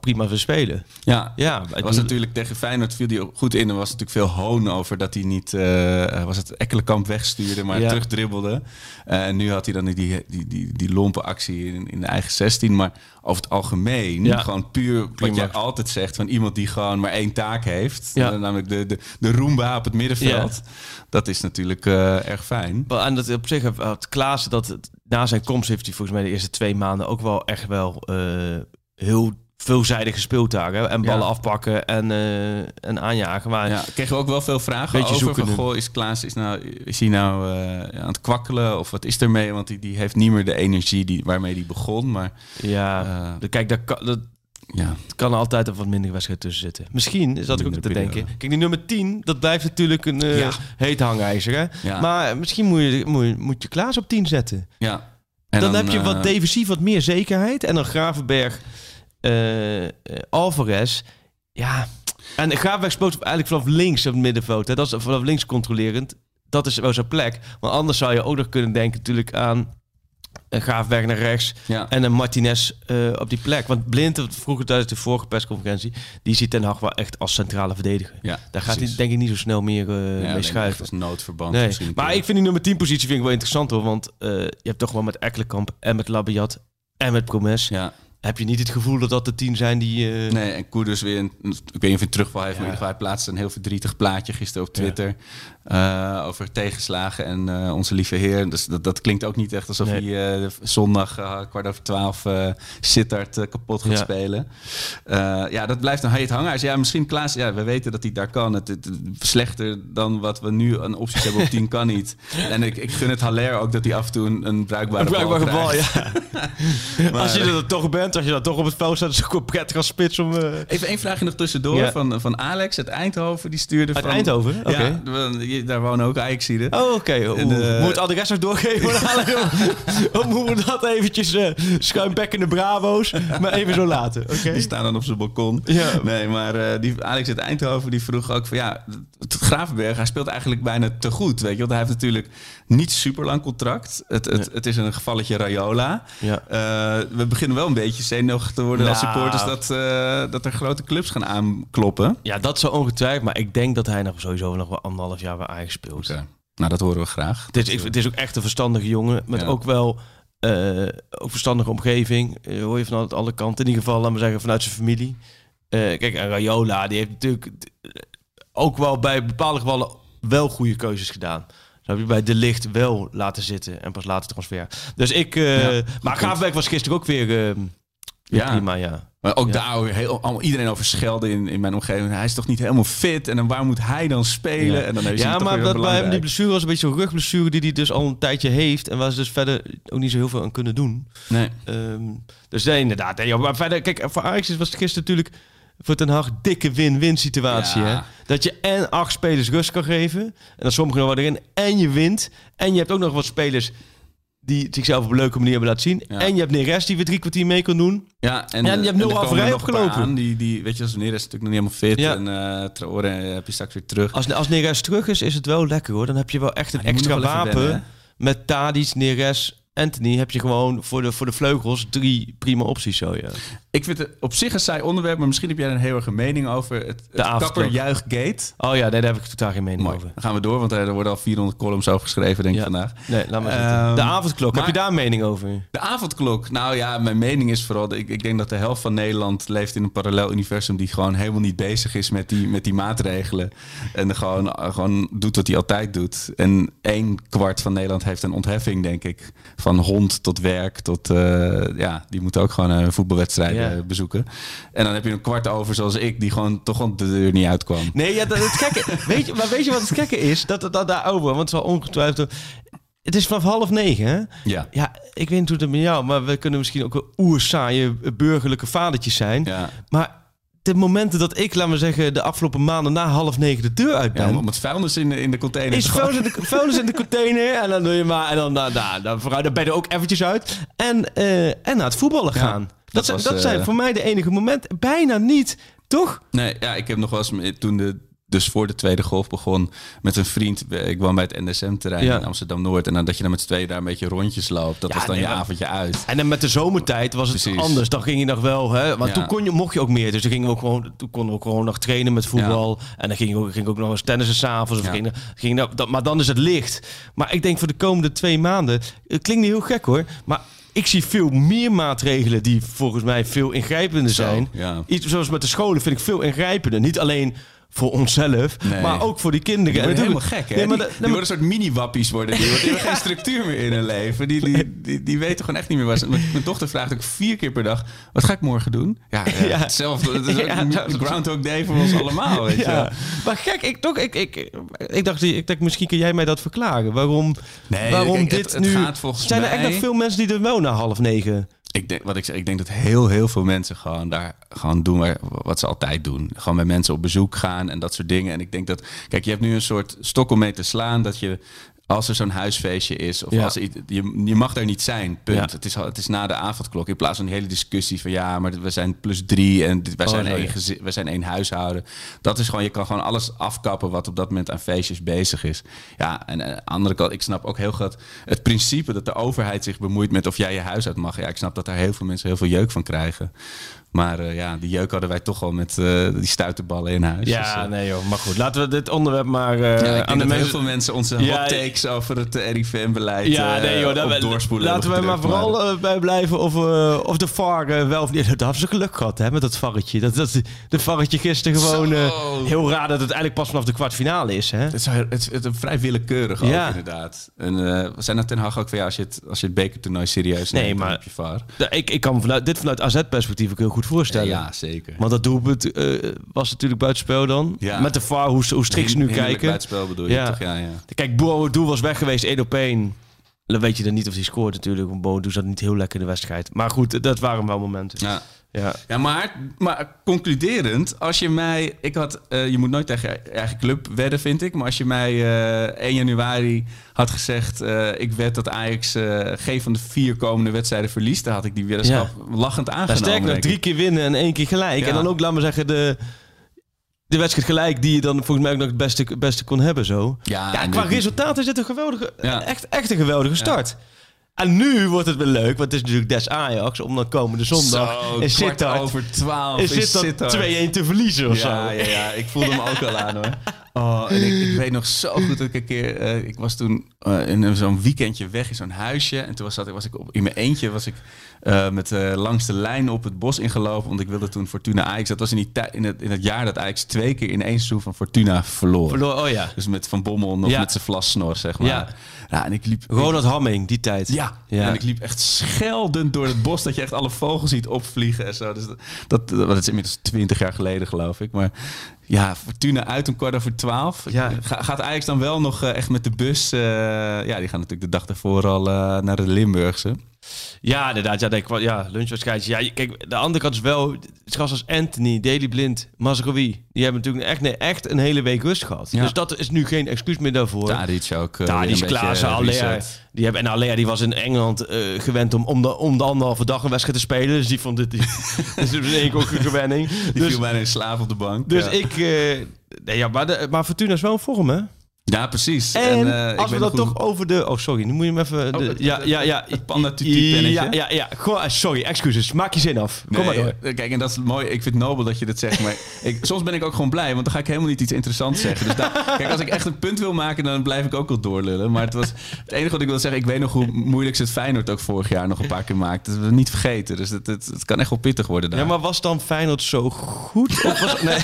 prima voor spelen. ja, Ja, Het was natuurlijk tegen Feyenoord viel hij goed in. Er was natuurlijk veel hoon over dat hij niet eh, was het Ekkelenkamp wegstuurde, maar Ja. terugdribbelde. Eh, en nu had hij dan die, die, die, die lompe actie in, in de eigen 16. Maar over het algemeen, Ja. gewoon puur wat Prima. jij altijd zegt van iemand die gewoon maar één taak heeft. Ja. Eh, namelijk de, de, de Roomba op het middenveld. Dat is natuurlijk erg fijn. En dat op zich had Klaassen dat na zijn komst heeft hij volgens mij de eerste twee maanden ook wel echt wel heel veelzijdig gespeeld daar. Hè? En ballen Ja. afpakken en, eh, en aanjagen. Maar Ja, kregen we ook wel veel vragen over. zoeken Van, goh, is Klaas is, nou, is hij nou eh, aan het kwakkelen? Of wat is er mee? Want die, die heeft niet meer de energie die, waarmee hij begon. Maar ja, de- kijk, daar kan, dat ja, kan er altijd een wat minder wedstrijd tussen zitten. Misschien, is dat ik ook te denken. Kijk, die nummer 10, dat blijft natuurlijk een Ja. heet hangijzer. Hè? Ja. Maar misschien moet je, moet, je, moet je Klaas op 10 zetten. ja. En dan, heb je wat defensief, wat meer zekerheid. En dan Gravenberg, Alvarez. Ja, en Gravenberg speelt eigenlijk vanaf links op het middenveld. Hè. Dat is vanaf links controlerend. Dat is wel zijn plek. Want anders zou je ook nog kunnen denken natuurlijk aan een Gravenberg naar rechts. Ja. En een Martinez eh, op die plek. Want Blind, dat vroeger tijdens de vorige persconferentie, die ziet Ten Hag wel echt als centrale verdediger. Ja, Daar gaat hij denk ik niet zo snel meer eh, Ja, mee schuiven. als noodverband. Nee, misschien maar ik vind die nummer 10 positie vind ik wel interessant hoor. Want eh, je hebt toch wel met Ekkelenkamp en met Labiat en met Promes. Ja, Heb je niet het gevoel dat dat de tien zijn die... eh, nee, en Koeders weer... Een, ik weet niet of hij terugval heeft, maar in ieder geval, hij plaatste een heel verdrietig plaatje gisteren op Twitter eh, over tegenslagen en eh, onze lieve heer. Dus dat, dat klinkt ook niet echt alsof Nee. hij eh, zondag kwart over twaalf Sittard kapot gaat Ja. spelen. Ja, dat blijft een heet hangen. Ja, misschien Klaas, ja, we weten dat hij daar kan. Het, het- slechter dan wat we nu aan opties hebben op 10 kan niet. En ik, ik gun het Haller ook dat hij af en toe een, een bruikbare, Een bruikbare bal ja. als je er toch bent, als je dan toch op het veld staat, is het ook wel prettig als spits om... Even één vraagje nog tussendoor Ja. van, van Alex uit Eindhoven. Die stuurde Uit van... Eindhoven? Oké. Ja, daar wonen ook Ajaxiden. Oh, oké. En, Oeh, eh, Moet het adres nog doorgeven? Of moeten we dat eventjes uh, schuimbekkende bravo's maar even zo laten? Oké. Die staan dan op zijn balkon. Ja. Nee, maar eh, die Alex uit Eindhoven die vroeg ook van ja, het Gravenberg, hij speelt eigenlijk bijna te goed. Weet je, want hij heeft natuurlijk niet super lang contract. Het, het, het is een gevalletje Rayola. Ja. Eh, we beginnen wel een beetje zenuwachtig te worden als Nou. supporters dat, eh, dat er grote clubs gaan aankloppen. Ja, dat zou ongetwijfeld. Maar ik denk dat hij nog sowieso nog wel anderhalf jaar bij Ajax speelt. Nou, dat horen we graag. Het, is, ik- het is ook echt een verstandige jongen. Met Ja. ook wel eh, ook verstandige omgeving. Eh, hoor je vanuit alle kanten. In ieder geval, laten we zeggen, vanuit zijn familie. Eh, kijk, en Rayola, die heeft natuurlijk ook wel bij bepaalde gevallen wel goede keuzes gedaan. Dat heb je bij De Licht wel laten zitten en pas later transfer. Dus ik... Ja, maar Graafbeck was gisteren ook weer, weer Ja. prima, ja. Maar ook Ja. daar weer heel, allemaal, iedereen over schelden in, in mijn omgeving. Hij is toch niet helemaal fit? En dan waar moet hij dan spelen? Ja. En dan is hij Ja, maar dat bij hem die blessure was een beetje zo'n rugblessure die hij dus al een tijdje heeft. En waar ze dus verder ook niet zo heel veel aan kunnen doen. Nee. Ehm, dus nee, inderdaad. Nee, maar verder, kijk, voor Ajax was het gisteren natuurlijk voor Ten Hag dikke win-win situatie. Ja. Hè? dat je en acht spelers rust kan geven. En dan sommigen nog wat erin. En je wint. En je hebt ook nog wat spelers die zichzelf op een leuke manier hebben laten zien. Ja. En je hebt Neres die weer drie kwartier mee kan doen. Ja, en, Ja, en je hebt eh, nul paar opgelopen. aan Die, die, weet je, als is natuurlijk nog niet helemaal fit. Ja. En uh, Traoré heb je straks weer terug. Als, als Neres terug is, is het wel lekker hoor. Dan heb je wel echt een extra wapen. wennen, met Tadic, Neres, Anthony heb je gewoon voor de, voor de vleugels drie prima opties zo, ja. Ik vind het op zich een saai onderwerp, maar misschien heb jij een heel erg een mening over. Het, het kapperjuichgate. Oh ja, nee, daar heb ik totaal geen mening Mooi. over. Dan gaan we door, want er worden al 400 columns over geschreven, denk ik Ja. vandaag. Nee, laat maar zitten. Ehm, de avondklok, heb je daar een mening over? De avondklok. Nou ja, mijn mening is vooral... Ik, ik denk dat de helft van Nederland leeft in een parallel universum... die gewoon helemaal niet bezig is met die, met die maatregelen. En gewoon, gewoon doet wat hij altijd doet. En één kwart van Nederland heeft een ontheffing, denk ik. Van hond tot werk tot... eh, ja, die moeten ook gewoon een voetbalwedstrijden Ja. bezoeken. En dan heb je een kwart over zoals ik... die gewoon toch gewoon de deur niet uitkwam. Nee, ja, dat, het gekke, weet je, maar weet je wat het gekke is? Dat het dat daarover, want het is wel ongetwijfeld... Het is vanaf half negen, hè? Ja. Ja, ik weet niet hoe het met jou, maar we kunnen misschien ook wel oersaaie burgerlijke vadertjes zijn. Ja. Maar de momenten dat ik, laat maar zeggen, de afgelopen maanden na half negen de deur uit Ja, ben... om het vuilnis in de, in de container is vuilnis in, de, vuilnis in de container en dan doe je maar en dan, nou, nou, dan, vooruit, dan ben je er ook eventjes uit en, eh, en naar het voetballen Ja, gaan. dat dat zijn, was, dat zijn eh, voor mij de enige momenten. Bijna niet, toch? Nee, ja, ik heb nog wel eens toen de dus voor de tweede golf begon met een vriend. Ik woon bij het NSM-terrein Ja. in Amsterdam Noord en dan dat je dan met z'n tweeën daar een beetje rondjes loopt. Dat Ja, was dan nee, je avondje uit. En dan met de zomertijd was het Precies. anders. Dan ging je nog wel, hè? Maar Ja. toen kon je, mocht je ook meer. Dus toen gingen we ook gewoon, toen konden we ook gewoon nog trainen met voetbal. En dan ging ik ook, ging ook nog eens tennissen s'avonds. Ging, ging, dat, maar dan is het licht. Maar ik denk voor de komende twee maanden, het klinkt niet heel gek hoor, maar ik zie veel meer maatregelen die volgens mij veel ingrijpender zijn. Iets zoals met de scholen vind ik veel ingrijpender. Niet alleen voor onszelf, Nee. maar ook voor die kinderen. Die helemaal gek, hè? Nee, maar die, worden een soort mini-wappies worden. Die, die hebben geen structuur meer in hun leven. Die, die, die, die weten gewoon echt niet meer waar ze... Mijn, dochter vraagt ook vier keer per dag... Wat ga ik morgen doen? Ja, ja, Ja. hetzelfde. Het is ook Ja, Groundhog Day voor ons allemaal, weet je maar gek, ik, toch, ik, ik, ik, dacht, ik dacht, misschien kun jij mij dat verklaren. Waarom, Nee, waarom kijk, dit het- het nu... gaat volgens zijn er echt nog veel mensen die er wel na half negen... Ik denk, wat ik zeg, ik denk dat heel, heel veel mensen gewoon daar gewoon doen wat ze altijd doen. Gewoon bij mensen op bezoek gaan en dat soort dingen. En ik denk dat, kijk, je hebt nu een soort stok om mee te slaan dat je als er zo'n huisfeestje is, of Ja. als je, je mag daar niet zijn, punt. Ja. Het, is, het is na de avondklok. In plaats van die hele discussie van ja, maar we zijn plus drie en wij, Oh, zijn één ja. gezi- wij zijn één huishouden. Dat is gewoon, je kan gewoon alles afkappen wat op dat moment aan feestjes bezig is. Ja, en aan de andere kant, ik snap ook heel goed het principe dat de overheid zich bemoeit met of jij je huis uit mag. Ja, ik snap dat daar heel veel mensen heel veel jeuk van krijgen. Maar eh, ja, die jeuk hadden wij toch al met eh, die stuiterballen in huis. Dus, Ja, eh, nee joh. Maar goed, laten we dit onderwerp maar ja, aan de dat heel mensen... veel mensen onze Ja, hot takes over het RIVM-beleid Ja, nee joh, doorspoelen laten we hebben maar vooral bij blijven of, of de VAR wel of niet. Dat hadden ze geluk gehad hè, met dat varretje. Dat, dat, de varretje gisteren gewoon... heel raar dat het eigenlijk pas vanaf de kwartfinale is. Hè? Het is, het is, het is vrij willekeurig Ja. ook, inderdaad. En we zijn naar Ten Hag ook van ja, als je het, als je het bekertoernooi serieus Nee, neemt, maar- dan heb je VAR. Ik, ik kan vanuit, dit vanuit AZ-perspectief ook heel goed voorstellen. Ja, zeker. Want dat doelpunt eh, was natuurlijk buitenspel dan. Ja. Met de VAR, hoe, hoe strikt ze nu Hinderlijk kijken. buitenspel bedoel je Ja. toch? Ja, ja. Kijk, Boadu was weg geweest, 1 op 1. Dan weet je dan niet of hij scoort natuurlijk. Want Boadu zat niet heel lekker in de wedstrijd. Maar goed, dat waren wel momenten. ja. Ja. Ja, maar, maar concluderend, als je mij... Ik had, eh, je moet nooit tegen je eigen club wedden, vind ik. Maar als je mij eh 1 januari had gezegd... eh, ik wed dat Ajax eh, geen van de vier komende wedstrijden verliest... dan had ik die weddenschap lachend Nou, aangenomen. sterk nog, drie keer winnen en één keer gelijk. Ja. En dan ook, laat maar zeggen, de, de wedstrijd gelijk... die je dan volgens mij ook nog het beste, het beste kon hebben zo. Ja, Ja, qua dit- resultaat is dit een geweldige, Ja. echt, echt een geweldige start. En nu wordt het weer leuk, want het is natuurlijk des Ajax... om dan komende zondag Zo, in Sittard, over twaalf in in Sittard Sittard. 2-1 te verliezen of Ja, zo. ja, ja, ik voelde hem ook al aan hoor. Oh, en ik, ik weet nog zo goed dat ik een keer... eh, ik was toen eh, in zo'n weekendje weg in zo'n huisje. En toen was, dat, was ik op, in mijn eentje was ik eh, met langs de lijn op het bos ingelopen. Want ik wilde toen Fortuna Ajax. Dat was in, die in, het, in het jaar dat Ajax twee keer in één seizoen van Fortuna verloor. Verloor, oh ja. Dus met Van Bommel nog Ja. met zijn vlassnor, zeg maar. Ja. Ja. en ik liep... Ronald Hamming, die tijd. Ja. Ja. en ik liep echt scheldend door het bos dat je echt alle vogels ziet opvliegen en zo. Dus dat, dat, dat is inmiddels twintig jaar geleden, geloof ik. Maar ja, Fortuna uit om kwart over twaalf. Ja. Ga- gaat Ajax dan wel nog eh, echt met de bus? eh, ja, die gaan natuurlijk de dag daarvoor al eh, naar de Limburgse. Ja, inderdaad. Ja, denk. Ja, lunchwedstrijd. Ja, kijk, de andere kant is wel... Het gast als Anthony, Daily Blind, Mazraoui... Die hebben natuurlijk echt, nee, echt een hele week rust gehad. Ja. Dus dat is nu geen excuus meer daarvoor. Tadic ook. Daar is een beetje, Klaassen, reset. Die hebben, en Alea die was in Engeland eh, gewend om, om, de, om de anderhalve dag een wedstrijd te spelen. Dus die vond dit... Die, dus is ook een gewenning. Die Dus, viel bijna in slaap op de bank. dus ja. ik... eh, nee, ja, maar, de, maar Fortuna is wel in vorm, hè? Ja, precies. En, eh, ik als we dat toch over de... Oh, sorry. Nu moet je hem even... de- het- ja, ja, ja. het panda tutu pennetje. Ja, ja, ja. Eh, sorry, excuses. Maak je zin af. Kom maar door. eh, Kijk, en dat is mooi. Ik vind het nobel dat je dat zegt. Maar ik, soms ben ik ook gewoon blij, want dan ga ik helemaal niet iets interessants zeggen. Dus daar, kijk, als ik echt een punt wil maken, dan blijf ik ook wel doorlullen. Maar het, was, het enige wat ik wil zeggen, ik weet nog hoe moeilijk ze het Feyenoord ook vorig jaar nog een paar keer maakte. Dat we niet vergeten. Dus het, het, het kan echt wel pittig worden daar. Ja, maar was dan Feyenoord zo goed? Of was, nee.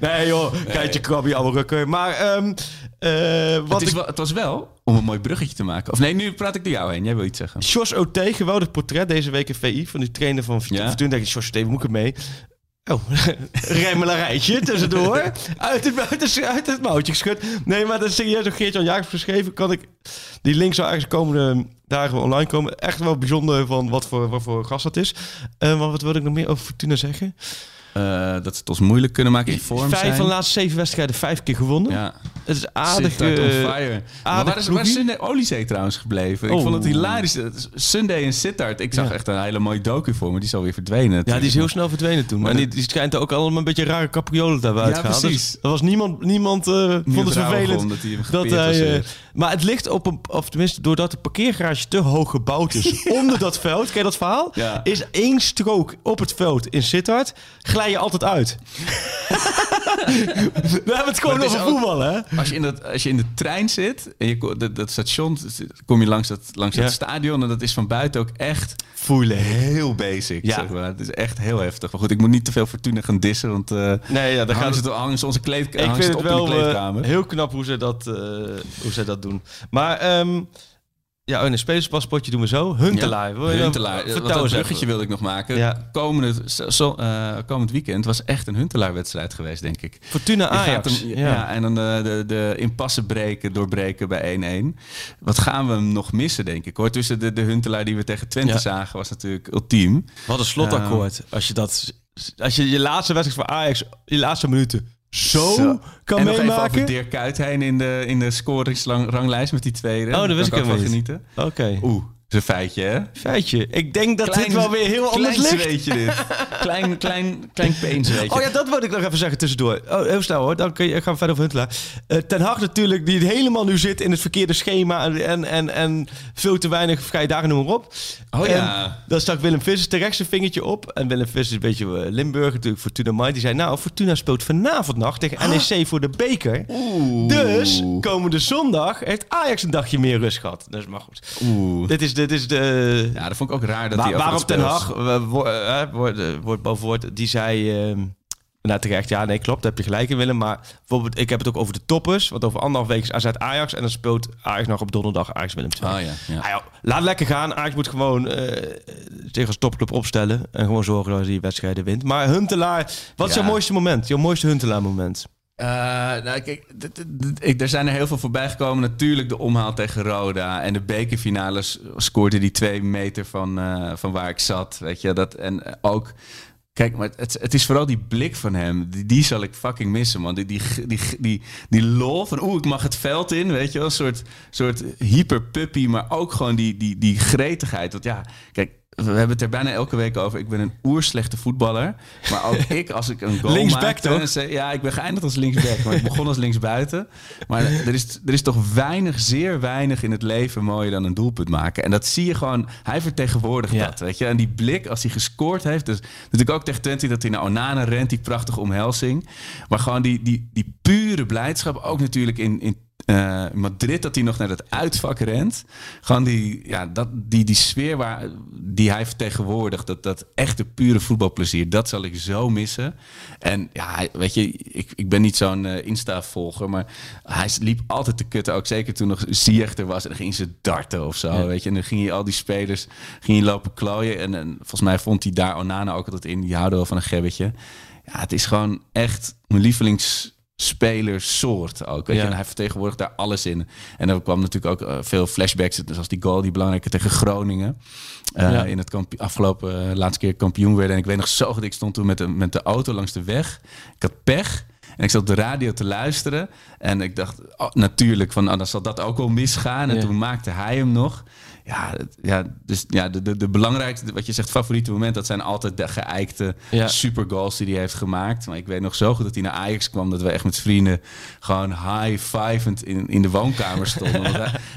nee, joh. Kijkje krabje, oude rukken. Maar ehm eh, wat het, is ik... wel, het was wel om een mooi bruggetje te maken. Of nee, nu praat ik door jou heen. Jij wil iets zeggen. Jos OT, geweldig portret deze week in VI van die trainer van Fortuna. Ja. Toen dacht ik, Jos OT, moet ik mee? Oh, remmelarrijtje tussendoor. uit, het, uit, het, uit het mouwtje geschud. Nee, maar dat is serieus door Geert-Jan Jacobs geschreven. Kan ik, die link zou ergens de komende dagen online komen. Echt wel bijzonder van wat voor, wat voor gast dat is. Eh, maar wat wil ik nog meer over Fortuna zeggen? Eh, dat ze het ons moeilijk kunnen maken in vorm Vijf zijn. van de laatste zeven wedstrijden, vijf keer gewonnen. Ja, Het is aardig. Eh, fire. Maar aardig waar is, waar is. Sunday Oliezee trouwens gebleven? Ik Oh. vond het hilarisch. Sunday en Sittard. Ik zag Ja. echt een hele mooie docu voor me. Die is alweer verdwenen. Ja, die is heel snel verdwenen toen. Maar en die, die schijnt ook allemaal een beetje rare capriolen te hebben Ja, precies. Dus er was niemand, niemand eh, vond het vervelend. dat hij dat eh, maar het ligt op een, of tenminste, doordat de parkeergarage te hoog gebouwd is onder dat veld, ken je dat verhaal? Ja. Is één strook op het veld in Sittard, glij je altijd uit. We hebben het gewoon het over voetballen, hè? Als je, in dat, als je in de trein zit en je, dat, dat station, kom je langs dat, langs Ja. dat stadion en dat is van buiten ook echt Voelen. heel basic. Ja. Zeg maar. Het is echt heel heftig. Maar goed, ik moet niet te veel Fortuna gaan dissen, want eh Nee, ja, dan gaan ze hangen ze onze kleedkamer Ik vind het op in de wel eh, heel knap hoe ze dat, eh, hoe ze dat doen. Maar ehm, ja, oh, een spelerspaspoortje doen we zo. Huntelaar. Dan- Huntelaar. Vertel dat bruggetje wilde ik nog maken. Ja. Komende, eh, komend weekend was echt een Huntelaar-wedstrijd geweest, denk ik. Fortuna Ajax. hem- ja. ja. en dan de, de, de impasse breken, doorbreken bij 1-1. Wat gaan we hem nog missen, denk ik hoor. Tussen de, de Huntelaar die we tegen Twente Ja. zagen, was natuurlijk ultiem. Wat een slotakkoord. als je dat, als je je laatste wedstrijd voor Ajax, je laatste minuten zo, Zo. kan en nog even meemaken. over Dirk Kuyt heen in de, in de scoringsranglijst met die tweede. Oh, dat Daar wist ik ook helemaal van niet. genieten. Oké. Oeh, dat is een feitje hè? Feitje. Ik denk dat dit wel weer heel anders klein ligt. dit. klein, klein, klein peenzweetje. Oh ja, dat wilde ik nog even zeggen tussendoor. Oh, heel snel hoor, dan kun je, gaan we verder over Huntelaar. Eh, Ten Hag natuurlijk, die helemaal nu zit in het verkeerde schema... en, en, en, veel te weinig vrije dagen, noem maar op. Oh En ja. dan stak Willem Vissers terecht zijn vingertje op. En Willem Vissers is een beetje eh, Limburg natuurlijk, Fortuna Mind. Die zei, nou, Fortuna speelt vanavond nacht tegen NEC voor de beker. Oeh. Dus komende zondag heeft Ajax een dagje meer rust gehad. Dus maar goed. Oeh. Dit is, dit is de... Ja, dat vond ik ook raar dat Waar- hij over waarop het Ten Hag, eh, eh, eh, woord boven woord, die zei... ehm, nou, terecht, ja, nee, klopt, daar heb je gelijk in, Willem. Maar bijvoorbeeld, ik heb het ook over de toppers. Want over anderhalf week is AZ Ajax. En dan speelt Ajax nog op donderdag Ajax Willem II. Oh ja, ja. Ah, laat lekker gaan. Ajax moet gewoon eh, zich als topclub opstellen. En gewoon zorgen dat hij die wedstrijden wint. Maar Huntelaar, wat is jouw mooiste moment? Jouw mooiste Huntelaar moment? Eh, nou, kijk, er zijn er heel veel voorbij gekomen. Natuurlijk de omhaal tegen Roda. En de bekerfinale s- scoorde die twee meter van, eh, van waar ik zat. Weet je, dat, en ook... Kijk, maar het, het is vooral die blik van hem. Die, die zal ik fucking missen, man. Die, die, die, die, die lol van, oeh, ik mag het veld in, weet je wel. Een soort, soort hyperpuppy, maar ook gewoon die, die, die gretigheid. Want ja, kijk, we hebben het er bijna elke week over. Ik ben een oerslechte voetballer. Maar ook ik, als ik een goal Linksback, maakte... toch? zei- Ja, ik ben geëindigd als linksback. Maar ik begon als linksbuiten. Maar er is, er is toch weinig, zeer weinig in het leven mooier dan een doelpunt maken. En dat zie je gewoon... Hij vertegenwoordigt Ja. dat, weet je. En die blik, als hij gescoord heeft... Dus natuurlijk ook tegen Twente dat hij naar Onana rent. Die prachtige omhelzing. Maar gewoon die, die, die pure blijdschap. Ook natuurlijk in... in eh, Madrid dat hij nog naar het uitvak rent. Gewoon die, ja, dat, die, die sfeer waar, die hij vertegenwoordigt. Dat, dat echte pure voetbalplezier. Dat zal ik zo missen. En ja, weet je, ik, ik ben niet zo'n eh, Insta-volger. Maar hij liep altijd te kutten. Ook zeker toen nog Ziyech er was. En dan ging ze darten of zo. Weet je. En dan ging hij al die spelers ging hij lopen klooien. En, en volgens mij vond hij daar Onana ook altijd in. Die houden wel van een gebbetje. Ja, het is gewoon echt mijn lievelings spelersoort ook. Weet Ja. je? En hij vertegenwoordigt daar alles in. En er kwam natuurlijk ook eh, veel flashbacks, zoals die goal, die belangrijke tegen Groningen. Eh, Ja. In het afgelopen eh, laatste keer kampioen werden. En ik weet nog zo goed, ik stond toen met de, met de auto langs de weg. Ik had pech. En ik zat op de radio te luisteren. En ik dacht, oh, natuurlijk, van, oh, dan zal dat ook wel misgaan. En Ja. toen maakte hij hem nog. Ja, ja, dus ja, de, de, de belangrijkste, wat je zegt, favoriete moment, dat zijn altijd de geëikte Ja. supergoals die hij heeft gemaakt. Maar ik weet nog zo goed dat hij naar Ajax kwam, dat we echt met vrienden gewoon high-fivend in, in de woonkamer stonden.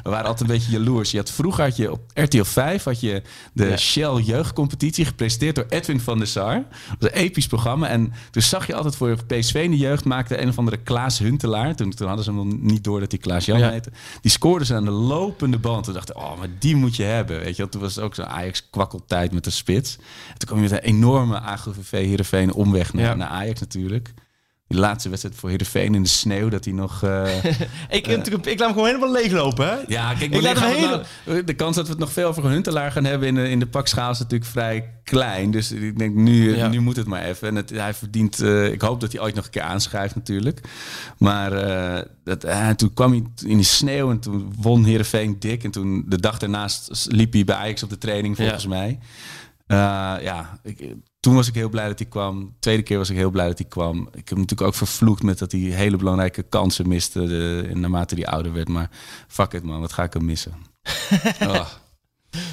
We waren altijd een beetje jaloers. Je had, vroeger had je op RTL 5 had je de Ja. Shell jeugdcompetitie, gepresenteerd door Edwin van der Sar. Dat was een episch programma. En toen zag je altijd voor PSV in de jeugd maakte een of andere Klaas Huntelaar. Toen, toen hadden ze hem nog niet door dat hij Klaas Jan Ja. heette. Die scoorde ze aan de lopende band. Toen dachten oh, maar die moet je hebben. Weet je, toen was het ook zo'n Ajax kwakkeltijd met de spits. En toen kwam je met een enorme AGVV Heerenveen omweg naar, Ja. naar Ajax natuurlijk. Die laatste wedstrijd voor Heerenveen in de sneeuw, dat hij nog... eh, Ik, ik, ik laat hem gewoon helemaal leeglopen, hè? ja, kijk, Ik laat hem nou- de kans dat we het nog veel over een Huntelaar gaan hebben in de, in de pakschaal is natuurlijk vrij klein. Dus ik denk, nu, Ja. nu moet het maar even. En het, hij verdient, eh, ik hoop dat hij ooit nog een keer aanschrijft natuurlijk. Maar eh, dat, eh, toen kwam hij in de sneeuw en toen won Heerenveen dik. En toen de dag daarnaast liep hij bij Ajax op de training volgens mij. Eh, ja, ik, toen was ik heel blij dat hij kwam. Tweede keer was ik heel blij dat hij kwam. Ik heb hem natuurlijk ook vervloekt met dat hij hele belangrijke kansen miste de, naarmate hij ouder werd. Maar fuck it man, wat ga ik hem missen? Oh,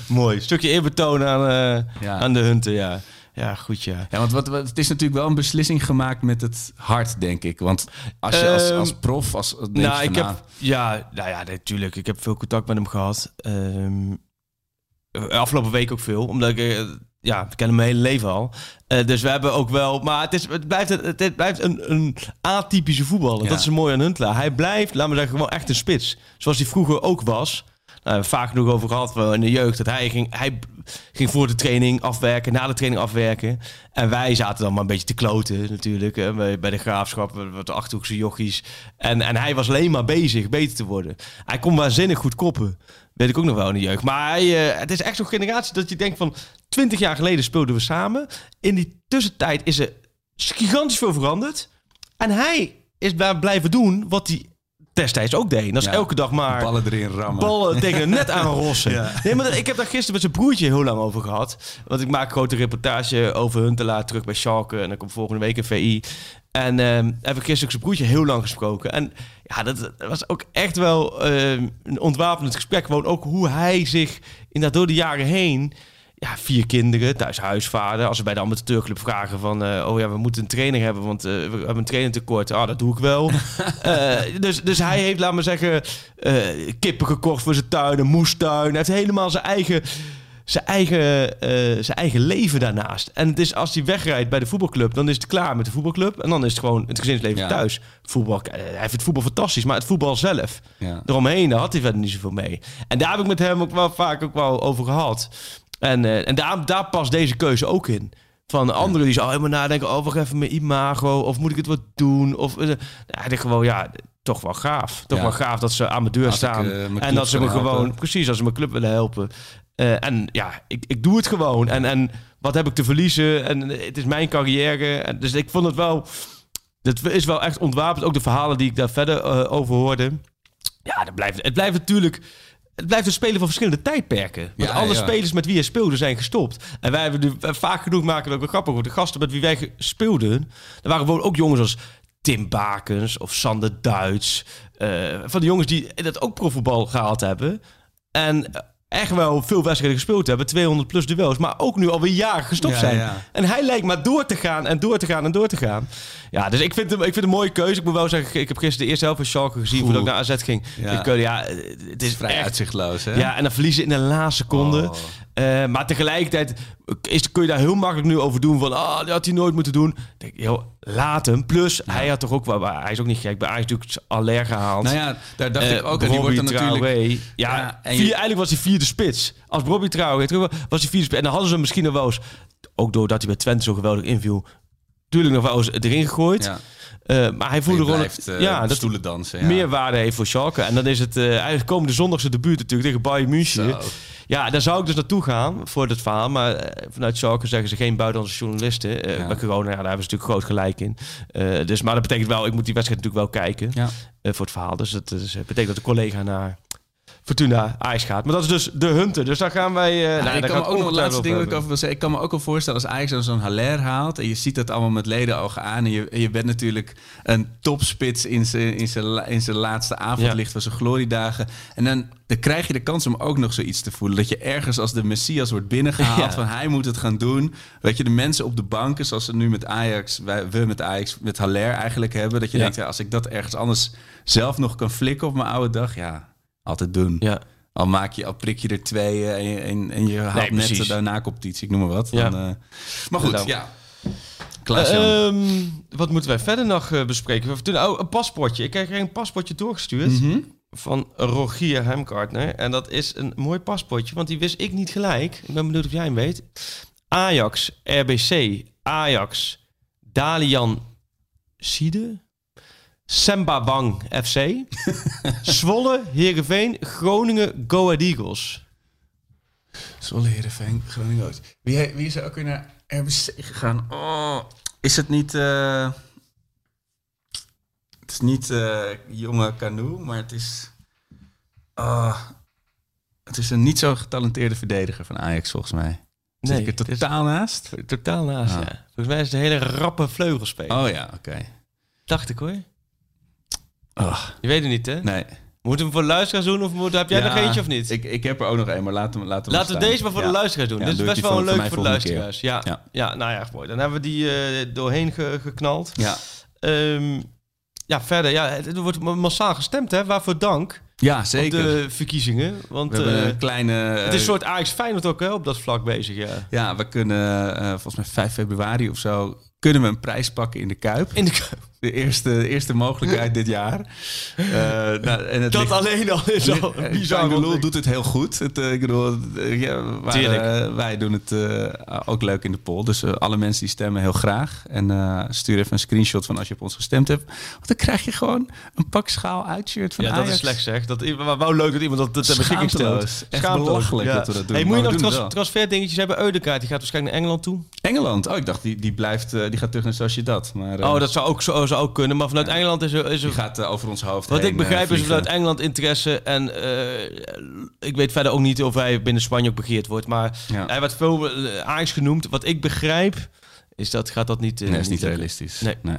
Mooi. Stukje eerbetoon aan, eh, Ja. aan de hunten, ja. Ja, goed, ja. Ja, want wat, wat, het is natuurlijk wel een beslissing gemaakt met het hart, denk ik. Want als je als, Ehm, als prof, als, denk Nou, ik heb, ja, nou ja, natuurlijk. Ik heb veel contact met hem gehad. Ehm, afgelopen week ook veel, omdat ik, eh, ja, ik ken hem mijn hele leven al. Eh, dus we hebben ook wel, maar het, is, het blijft, het, het blijft een, een atypische voetballer. Ja. Dat is een mooi aan Huntelaar. Hij blijft, laten we zeggen, gewoon echt een spits. Zoals hij vroeger ook was. Nou, we hebben vaak genoeg over gehad in de jeugd. Dat hij ging, hij ging voor de training afwerken, na de training afwerken. En wij zaten dan maar een beetje te kloten natuurlijk. Hè, bij, bij de graafschap, wat achterhoekse jochies. En, en hij was alleen maar bezig beter te worden. Hij kon waanzinnig goed koppen. Weet ik ook nog wel in de jeugd. Maar hij, eh, het is echt zo'n generatie dat je denkt van... 20 jaar geleden speelden we samen. In die tussentijd is er gigantisch veel veranderd. En hij is daar blijven doen wat hij destijds ook deed. En dat is Ja. elke dag maar ballen erin rammen. ballen tegen het net aan rossen. Nee, maar ik heb daar gisteren met zijn broertje heel lang over gehad. Want ik maak een grote reportage over Huntelaar terug bij Schalke. En dan komt volgende week een VI. En ehm heb ik gisteren ook zijn broertje heel lang gesproken. En ja, dat, dat was ook echt wel ehm, een ontwapenend gesprek. Gewoon ook hoe hij zich inderdaad door de jaren heen... Ja, vier kinderen, thuis huisvader. Als ze bij de amateurclub vragen van... eh, oh ja, we moeten een trainer hebben, want eh, we hebben een trainer tekort. Ah, dat doe ik wel. Eh, dus, dus hij heeft, laat maar zeggen, kippen gekocht voor zijn tuin, een moestuin. Hij heeft helemaal zijn eigen, zijn, eigen, eh, zijn eigen leven daarnaast. En het is als hij wegrijdt bij de voetbalclub, dan is het klaar met de voetbalclub. En dan is het gewoon het gezinsleven Ja. thuis. Voetbal, eh, hij vindt het voetbal fantastisch, maar het voetbal zelf, Ja. eromheen, daar had hij verder niet zoveel mee. En daar heb ik met hem ook wel vaak ook wel over gehad. En, eh, en daar, daar past deze keuze ook in. Van anderen die zo helemaal nadenken, oh, wacht even mijn imago, of moet ik het wat doen? Of, nou, ik gewoon, ja, toch wel gaaf. Toch Ja. wel gaaf dat ze aan mijn deur Als ik, staan. mijn en dat ze me gewoon, helpen. precies, als ze mijn club willen helpen. Eh, en ja, ik, ik doe het gewoon. En, en wat heb ik te verliezen? En eh, het is mijn carrière. En dus ik vond het wel, het is wel echt ontwapend. Ook de verhalen die ik daar verder eh, over hoorde. Ja, dat blijft, het blijft natuurlijk... Het blijft een speler van verschillende tijdperken. Want Ja, alle ja. spelers met wie hij speelde zijn gestopt. En wij hebben nu vaak genoeg maken het ook wel grappig. want De gasten met wie wij speelden... Er waren gewoon ook jongens als Tim Bakens of Sander Duits. van de jongens die dat ook profvoetbal gehaald hebben. En echt wel veel wedstrijden gespeeld hebben. 200 plus duels. Maar ook nu alweer jaren gestopt zijn. ja. En hij lijkt maar door te gaan en door te gaan en door te gaan. Ja, dus ik vind hem, ik vind hem een mooie keuze. Ik moet wel zeggen, ik heb gisteren de eerste helft van Schalke gezien... voordat ik naar AZ ging. Ja. Ik, eh, ja, het is vrij echt... uitzichtloos, hè? Ja, en dan verliezen in de laatste seconde. Oh. Eh, maar tegelijkertijd is, kun je daar heel makkelijk nu over doen. Van, ah, dat had hij nooit moeten doen. Denk, joh, laat hem. Plus, hij had toch ook wel... Hij is ook niet gek. Bij Ajax natuurlijk aller gehaald. Nou ja, daar dacht Eh, ik ook. En die wordt dan natuurlijk... Ja, Ja, en vier, eigenlijk was hij vierde spits. Als Robbie Traoré terug was, was hij vierde spits. En dan hadden ze hem misschien nog wel eens... Ook doordat hij bij Twente zo geweldig inviel... Tuurlijk nog wel eens erin gegooid. Ja. Eh, maar hij voelde gewoon... eh, ja, dat stoelen dansen. Ja. meer waarde heeft voor Schalke. En dan is het... eh eigenlijk komende zondag zijn debuut natuurlijk tegen Bayern München. Zo. Ja, daar zou ik dus naartoe gaan voor dit verhaal. Maar eh, vanuit Schalke zeggen ze geen buitenlandse journalisten. Ja. Bij corona, ja, daar hebben ze natuurlijk groot gelijk in. Eh, dus, maar dat betekent wel, ik moet die wedstrijd natuurlijk wel kijken Ja. voor het verhaal. Dus dat is, betekent dat de collega naar Fortuna Ajax gaat. Maar dat is dus de Hunter. Dus daar gaan wij... eh Ja, nou, ik kan me ook nog laatste ding ik over wil zeggen. Ik kan me ook wel voorstellen als Ajax dan zo'n Haller haalt en je ziet dat allemaal met ledenogen aan en je, en je bent natuurlijk een topspits in zijn in zijn in zijn laatste avondlicht van zijn gloriedagen en dan, dan krijg je de kans om ook nog zoiets te voelen dat je ergens als de messias wordt binnengehaald Ja. van hij moet het gaan doen. Weet je de mensen op de banken zoals ze nu met Ajax, wij, we met Ajax met Haller eigenlijk hebben, dat je Ja. denkt ja, als ik dat ergens anders zelf nog kan flikken op mijn oude dag, ja, altijd doen. Ja. Al maak je, al prik je er twee eh, en je, en, en je haalt net precies. daarna competitie, ik noem maar wat. Ja. Dan, eh, maar goed, Nou. ja. Klaas-Jan. Ehm, wat moeten wij verder nog eh, bespreken? We hebben- Oh, een paspoortje. Ik kreeg een paspoortje doorgestuurd Mhm. van Rogier Hemkartner. En dat is een mooi paspoortje, want die wist ik niet gelijk. Ik ben benieuwd of jij hem weet. Ajax, RBC, Ajax, Dalian Siede, Sembawang FC, Zwolle, Heerenveen, Groningen, Go Ahead Eagles. Zwolle, Heerenveen, Groningen. Wie, wie is er ook weer naar RBC gegaan? Oh, is het niet... eh, het is niet eh, jonge Canoe, maar het is... ah, het is een niet zo getalenteerde verdediger van Ajax, volgens mij. Zit Nee, ik er het is- totaal naast? Totaal naast, Ah. ja. Volgens mij is het een hele rappe vleugelspeler. Oh ja, oké. Dacht ik hoor. Oh, Je weet het niet, hè? nee. Moeten we hem voor de luisteraars doen of moet, heb jij Ja, nog eentje of niet? Ik, ik heb er ook nog één, maar laten we laten we Laten we deze maar voor Ja. de luisteraars doen. Ja, Dit is best wel voor- leuk voor de luisteraars. Ja, ja. Nou ja, mooi. Dan hebben we die eh, doorheen ge- geknald. Ja. Ehm, ja, verder. Ja, het, er wordt massaal gestemd, hè? Waarvoor dank ja, zeker. op de verkiezingen. Want we eh, een kleine... het is een soort Ajax Feyenoord ook hè, op dat vlak bezig, ja. Ja, we kunnen eh, volgens mij 5 februari of zo... kunnen we een prijs pakken in de Kuip. In de, De eerste, de eerste mogelijkheid dit jaar. Eh, nou, en het dat ligt- alleen al is al bizar. Doet het heel goed. Het, eh, ik bedoel, eh, ja, wij, doen het ook leuk in de poll. Dus alle mensen die stemmen heel graag. En stuur even een screenshot van als je op ons gestemd hebt. Want dan krijg je gewoon een pak schaal uitshirt van Ja, Ajax. dat is slecht zeg. Dat, maar wou leuk dat iemand dat, dat ter beschikking stelt. Echt belachelijk dat we dat doen, Hey, moet je nog doen het trans wel. transferdingetjes hebben? Eudekaart, die gaat waarschijnlijk naar Engeland toe. Engeland. Oh, ik dacht die, die blijft, die gaat terug naar Sociedad. Maar Oh, dat zou ook, zo, ook kunnen. Maar vanuit Engeland is er... Is er die gaat eh, over ons hoofd Wat heen, ik begrijp eh, is vanuit Engeland interesse. En eh, ik weet verder ook niet of hij binnen Spanje ook begeerd wordt. Maar Ja. hij werd veel Ajax genoemd. Wat ik begrijp, is dat gaat dat niet... is niet realistisch. Nee. nee.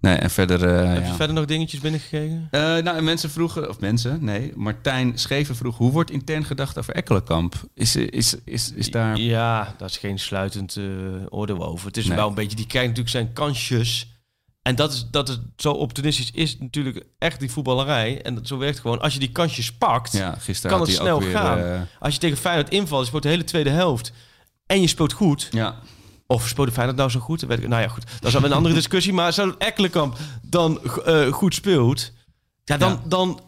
Nee, en verder... Heb je ja. verder nog dingetjes binnengekregen? Eh, nou, en mensen vroegen, of mensen, nee, Martijn Scheven vroeg, hoe wordt intern gedacht over Ekkelenkamp? Is, is, is, is daar... Ja, daar is geen sluitend oordeel over. Het is Nee. wel een beetje... Die krijgt natuurlijk zijn kansjes. En dat is, dat is zo optimistisch is natuurlijk echt die voetballerij. En dat, zo werkt het gewoon. Als je die kansjes pakt, Ja, kan het snel ook weer, gaan. eh, als je tegen Feyenoord invalt, je speelt de hele tweede helft en je speelt goed, ja, Of speelde Feyenoord nou zo goed? Weet ik, nou ja, goed. Dat is een andere discussie. Maar zou Ekkelenkamp dan eh, goed speelt... Ja, dan... Ja. dan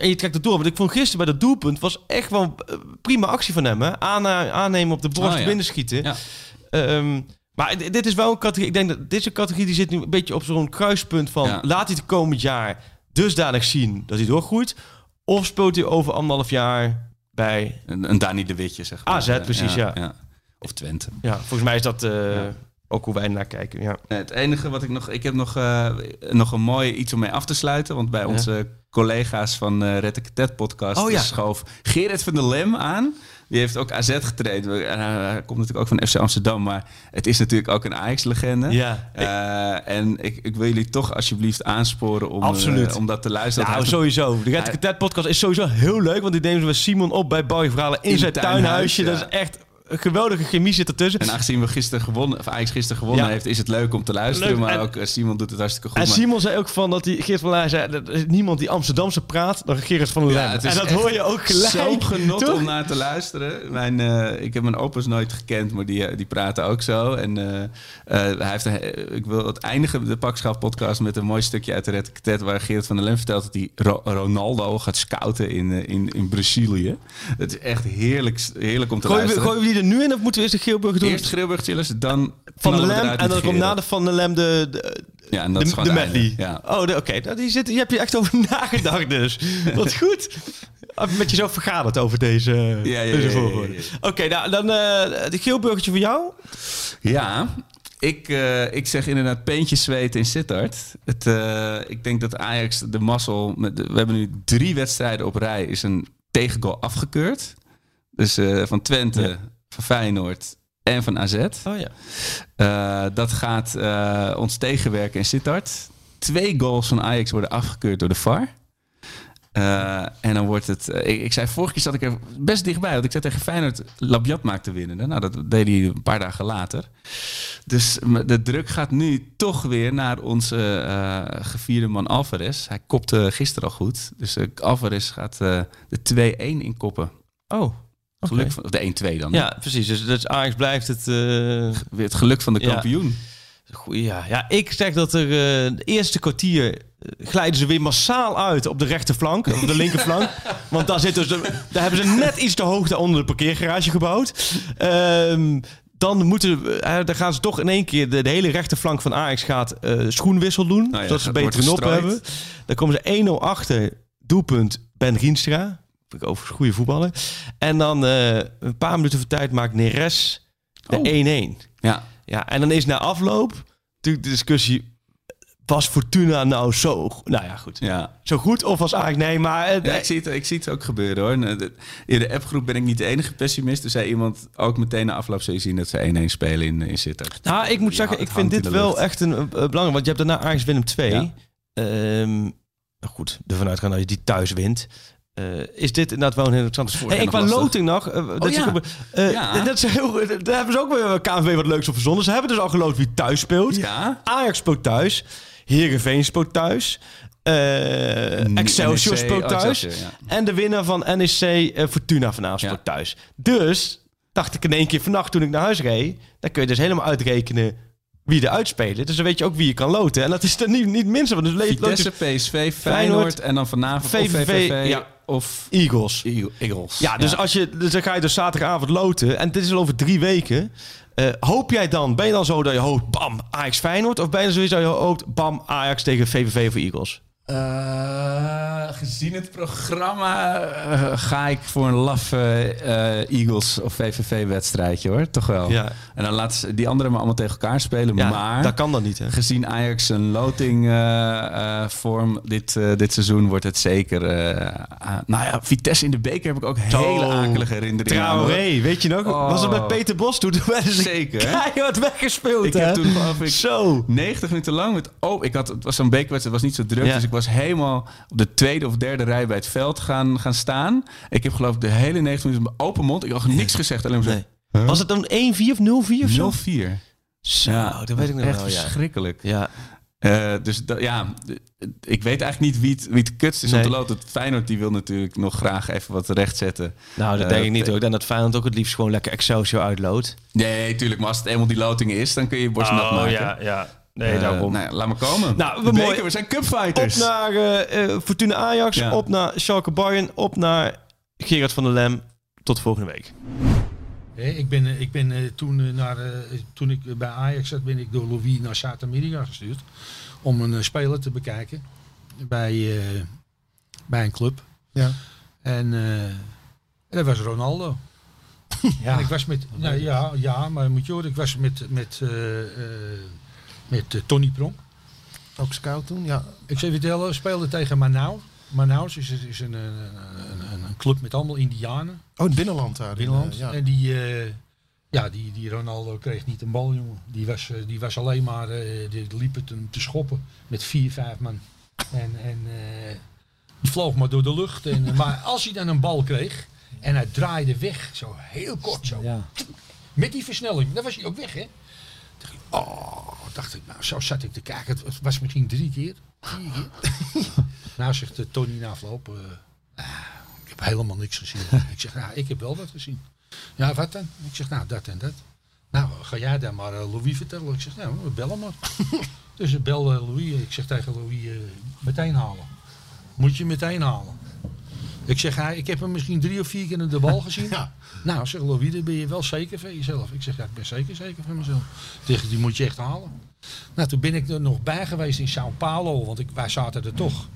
en je trekt het door. Want ik vond gisteren bij dat doelpunt... was echt wel eh, prima actie van hem. Hè? Aanna- aannemen op de borst, Oh, ja. binnenschieten. Ja. Ehm, maar dit is wel een categorie... Ik denk dat deze categorie die zit nu een beetje op zo'n kruispunt van... Ja. laat hij het komend jaar dusdanig zien dat hij doorgroeit... of speelt hij over anderhalf jaar bij... een, een Dani de Witje, zeg maar. AZ, precies, ja. Of Twente. Ja, volgens mij is dat eh, ook hoe wij naar kijken. Ja. Het enige wat ik nog... Ik heb nog, eh, nog een mooi iets om mee af te sluiten. Want bij Ja. onze collega's van eh Red Ted podcast Oh, ja. schoof Gerrit van der Lem aan. Die heeft ook AZ getraind. En hij, komt natuurlijk ook van FC Amsterdam. Maar het is natuurlijk ook een Ajax-legende. Ja. Eh, en ik, ik wil jullie toch alsjeblieft aansporen om, Absoluut. eh, om dat te luisteren. Nou, heeft sowieso. De Red Ted podcast is sowieso heel leuk. Want die nemen we Simon op bij Barry Verhalen in, In zijn tuinhuisje. Dat is echt geweldige chemie zit ertussen. En aangezien we gisteren gewonnen, of Ajax gisteren gewonnen Ja. heeft, is het leuk om te luisteren. Leuk, maar en- ook eh, Simon doet het hartstikke goed. En maar- Simon zei ook van dat hij, Geert van Laar zei, is niemand die Amsterdamse praat dan Gerrit van der Ja, En dat hoor je ook gelijk. Zo'n genot toch? om naar te luisteren. Mijn, eh, ik heb mijn opa's nooit gekend, maar die, eh, die praten ook zo. En hij heeft een, ik wil het eindigen, de Pakschaal podcast, met een mooi stukje uit de Red Tet, waar Gerrit van der Lem vertelt dat hij Ro- Ronaldo gaat scouten in, in, in Brazilië. Het is echt heerlijk, heerlijk om te Gooien we, luisteren. die er nu in of moeten we eerst de Geelburger doen? Eerst Grilburg Chillers, dan van we Lem en dan komt na de Van der Lem de, de, Ja, en dat de, is de medley. Ja. Oh, de- oké. Nou, die zit, heb je echt over nagedacht dus. Wat goed. Even met jezelf vergaderd over deze, ja, deze ja, ja, Oké, nou dan eh de geelburgertje voor jou. Ja, ik, eh, ik zeg inderdaad peentjes zweet in Sittard. Het, eh, ik denk dat Ajax de mazzel... Met de- we hebben nu drie wedstrijden op rij. Is een tegengoal afgekeurd. Dus van Twente. Van Feyenoord en van AZ. Oh ja. Eh, dat gaat eh, ons tegenwerken in Sittard. Twee goals van Ajax worden afgekeurd door de VAR. Eh, en dan wordt het... ik, ik zei vorige keer zat ik er best dichtbij. Want ik zei tegen Feyenoord, Labiat maakt te winnen. Nou, dat deed hij een paar dagen later. Dus de druk gaat nu toch weer naar onze gevierde man Alvarez. Hij kopte gisteren al goed. Dus eh, Alvarez gaat de 2-1 inkoppen. Oh, Geluk van, of de 1-2 dan. Ja, precies. Dus, dus Ajax blijft het... eh, Weer het geluk van de Ja. kampioen. Goeie, ja. ja, ik zeg dat er eh, de eerste kwartier eh, glijden ze weer massaal uit op de rechterflank, op de linkerflank. Want daar, zit dus de- daar hebben ze net iets te hoogte onder de parkeergarage gebouwd. Ehm, dan, moeten, eh, dan gaan ze toch in één keer, de, de hele rechterflank van Ajax gaat schoenwissel doen. Nou ja, zodat ze beter wordt een op gestrooid. hebben. Dan komen ze 1-0 achter, doelpunt Ben Rienstra. Overigens een goede voetballer. En dan eh, een paar minuten voor tijd maakt Neres de 1-1. Ja. Ja, en dan is na afloop natuurlijk de discussie... Was Fortuna nou zo... Nou ja, goed. Ja. Zo goed of was eigenlijk... Nee, maar... eh, Ja, ik, zie het, ik zie het ook gebeuren hoor. In de appgroep ben ik niet de enige pessimist. Er zei iemand ook meteen na afloop zou je zien dat ze 1-1 spelen in, in Sittard. Nou, ik moet zeggen, ik vind dit wel lucht. echt een eh, belangrijk. Want je hebt daarna Ajax Willem 2. Ja. Ehm, nou goed, ervan uitgaan dat je die thuis wint. Eh, is dit inderdaad wel een heel interessante vorig Hey, ik qua loting nog. dat Oh, je ja. gewoon- Ja. dat is heel, daar hebben ze ook weer KNVB wat leuks op verzonnen. Ze hebben dus al geloot wie thuis speelt. Ja. Ajax speelt thuis. Heerenveen speelt thuis. eh, Excelsior NEC, speelt thuis. Excelsior, En de winnaar van NEC eh, Fortuna vanavond speelt thuis. Dus dacht ik in één keer vannacht toen ik naar huis reed... dan kun je dus helemaal uitrekenen wie er uitspelen. Dus dan weet je ook wie je kan loten. En dat is er niet, niet minst van. Dus Vitesse, PSV, Feyenoord en dan vanavond VVV, of VVV ja. Of Eagles. Eagle- Eagles. Ja, dus, Als je, dus dan ga je dus zaterdagavond loten. En dit is al over drie weken. Eh, hoop jij dan, ben je dan zo dat je hoopt, bam, Ajax Feyenoord? Of ben je dan zoiets dat je hoopt, bam, Ajax tegen VVV of Eagles? Eh, gezien het programma eh, ga ik voor een laf eh, Eagles of VVV-wedstrijdje hoor. Toch wel. Ja. En dan laten ze die anderen maar allemaal tegen elkaar spelen. Ja, maar dat kan dan niet, hè? gezien Ajax een loting eh, eh, vorm dit, dit seizoen wordt het zeker. ah, nou ja, Vitesse in de beker heb ik ook hele akelige herinneringen. Traoré, weet je nog? Oh. Was het met Peter Bos toen? Toen werden ze Zeker, hè? keihard weggespeeld, Ik hè? heb toen geloof ik Zo. 90 minuten lang met oh, ik had het was zo'n bekerwedstrijd, het was niet zo druk, Ja. dus ik was helemaal op de tweede of derde rij bij het veld gaan, gaan staan. Ik heb geloof ik de hele 90 minuten met open mond, ik had niks gezegd, alleen maar Nee. Was het dan 1-4 of 0-4 of zo? zo 0-4. Zo, Ja, dat weet ik nog echt wel, ja. verschrikkelijk. Ja. Eh, dus da- ja, ik weet eigenlijk niet wie het, wie het kutst is Nee. om te loten. Feyenoord die wil natuurlijk nog graag even wat rechtzetten. Nou, dat Eh, denk ik niet hoor. Ik denk dat Feyenoord ook het liefst gewoon lekker Excelsior uitloodt. Nee, tuurlijk, maar als het eenmaal die loting is, dan kun je je borst nat maken. Oh, ja. Nee, Eh, daarom. nou ja, laat maar komen. Nou, we mooi- beker, we zijn Op cupfighters. naar eh, eh, Fortuna Ajax, Ja. op naar Schalke Bayern, op naar Gerard van der Lem. Tot volgende week. Ik ben, ik ben eh, toen, naar, eh, toen ik bij Ajax zat, ben ik door Louis naar Zuid-Amerika gestuurd. Om een speler te bekijken bij, eh, bij een club. Ja. En, eh, en dat was Ronaldo. Ja. En ik was met, nou, ja, ja, maar moet je horen, ik was met, met, eh, eh, met eh, Tony Pronk. Ook scout toen, ja. Ik je vertellen, speelde tegen Manaus. Manaus is, is een, een, een, een club met allemaal Indianen. Oh, het binnenland daar. in, Binnenland. eh, ja. En die, eh, ja, die, die Ronaldo kreeg niet een bal, jongen. Die was, eh, die was alleen maar, eh, die liep het hem te schoppen met vier, vijf man. En, en eh, die vloog maar door de lucht. En, eh, maar als hij dan een bal kreeg en hij draaide weg, zo heel kort zo. Ja. Met die versnelling, dan was hij ook weg, hè. Dacht ik, Oh, dacht ik, nou, zo zat ik te kijken. Het was misschien drie keer, vier keer. nou, zegt eh, Tony na afloop, eh, ah, ik heb helemaal niks gezien. ik zeg, nou, ik heb wel wat gezien. Ja, wat dan? Ik zeg, nou, dat en dat. Nou, ga jij dan maar eh, Louis vertellen. Ik zeg, nou, we bellen maar. dus ik bel Louis. Ik zeg tegen Louis, meteen halen. Moet je meteen halen. Ik zeg, ja, ik heb hem misschien drie of vier keer in de bal gezien. Nou, zeg Louis, ben je wel zeker van jezelf. Ik zeg, ja, ik ben zeker zeker van mezelf. Tegen die moet je echt halen. Nou, toen ben ik er nog bij geweest in Sao Paulo, want ik, wij zaten er toch.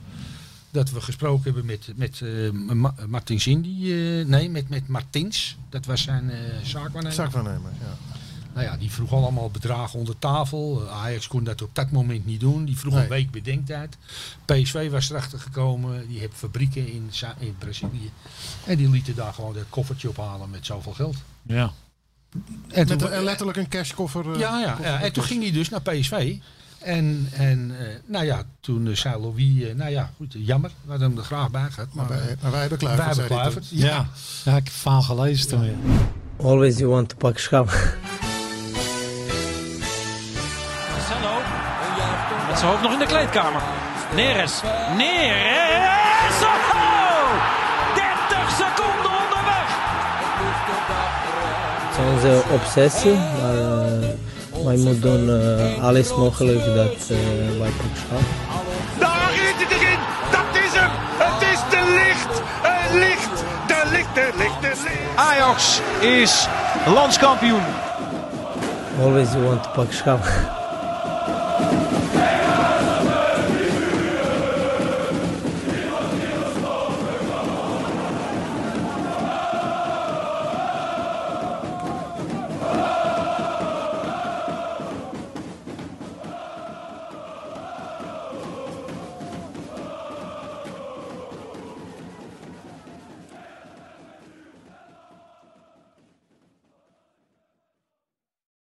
dat we gesproken hebben met, met eh, Ma- Martin Cindy. eh, nee, met, met Martins. Dat was zijn zaakwaarnemer. Zaakwaarnemer, ja. Nou ja, die vroeg allemaal bedragen onder tafel. Eh, Ajax kon dat op dat moment niet doen. Die vroeg Nee. een week bedenktijd. PSV was erachter gekomen. Die heeft fabrieken in, Brazilië. En die lieten daar gewoon dat koffertje ophalen met zoveel geld. Ja. En Met toen- een- letterlijk een cashkoffer. eh, ja, ja, koffer- ja, en toen ging hij dus naar PSV. En, en eh, nou ja, toen uh, zei Louis, eh, nou ja, goed, jammer. We hadden hem er graag bij gehad. Maar, Maar wij, eh, maar wij hebben wij Kluivert. hebben zei hij Kluivert. toen. Ja. ja, ik heb het verhaal gelezen toen. Always you want to pak schap. Zijn hoofd nog in de kleedkamer. Neres. Neres. Oh! 30 seconden onderweg. Het is onze obsessie, maar eh, wij moeten doen eh, alles mogelijk dat eh, wij pak schap. Daar is het erin. Dat is hem. Het is de licht. Het licht. De licht, de licht, de licht. Ajax is landskampioen. Always you want to pak schap.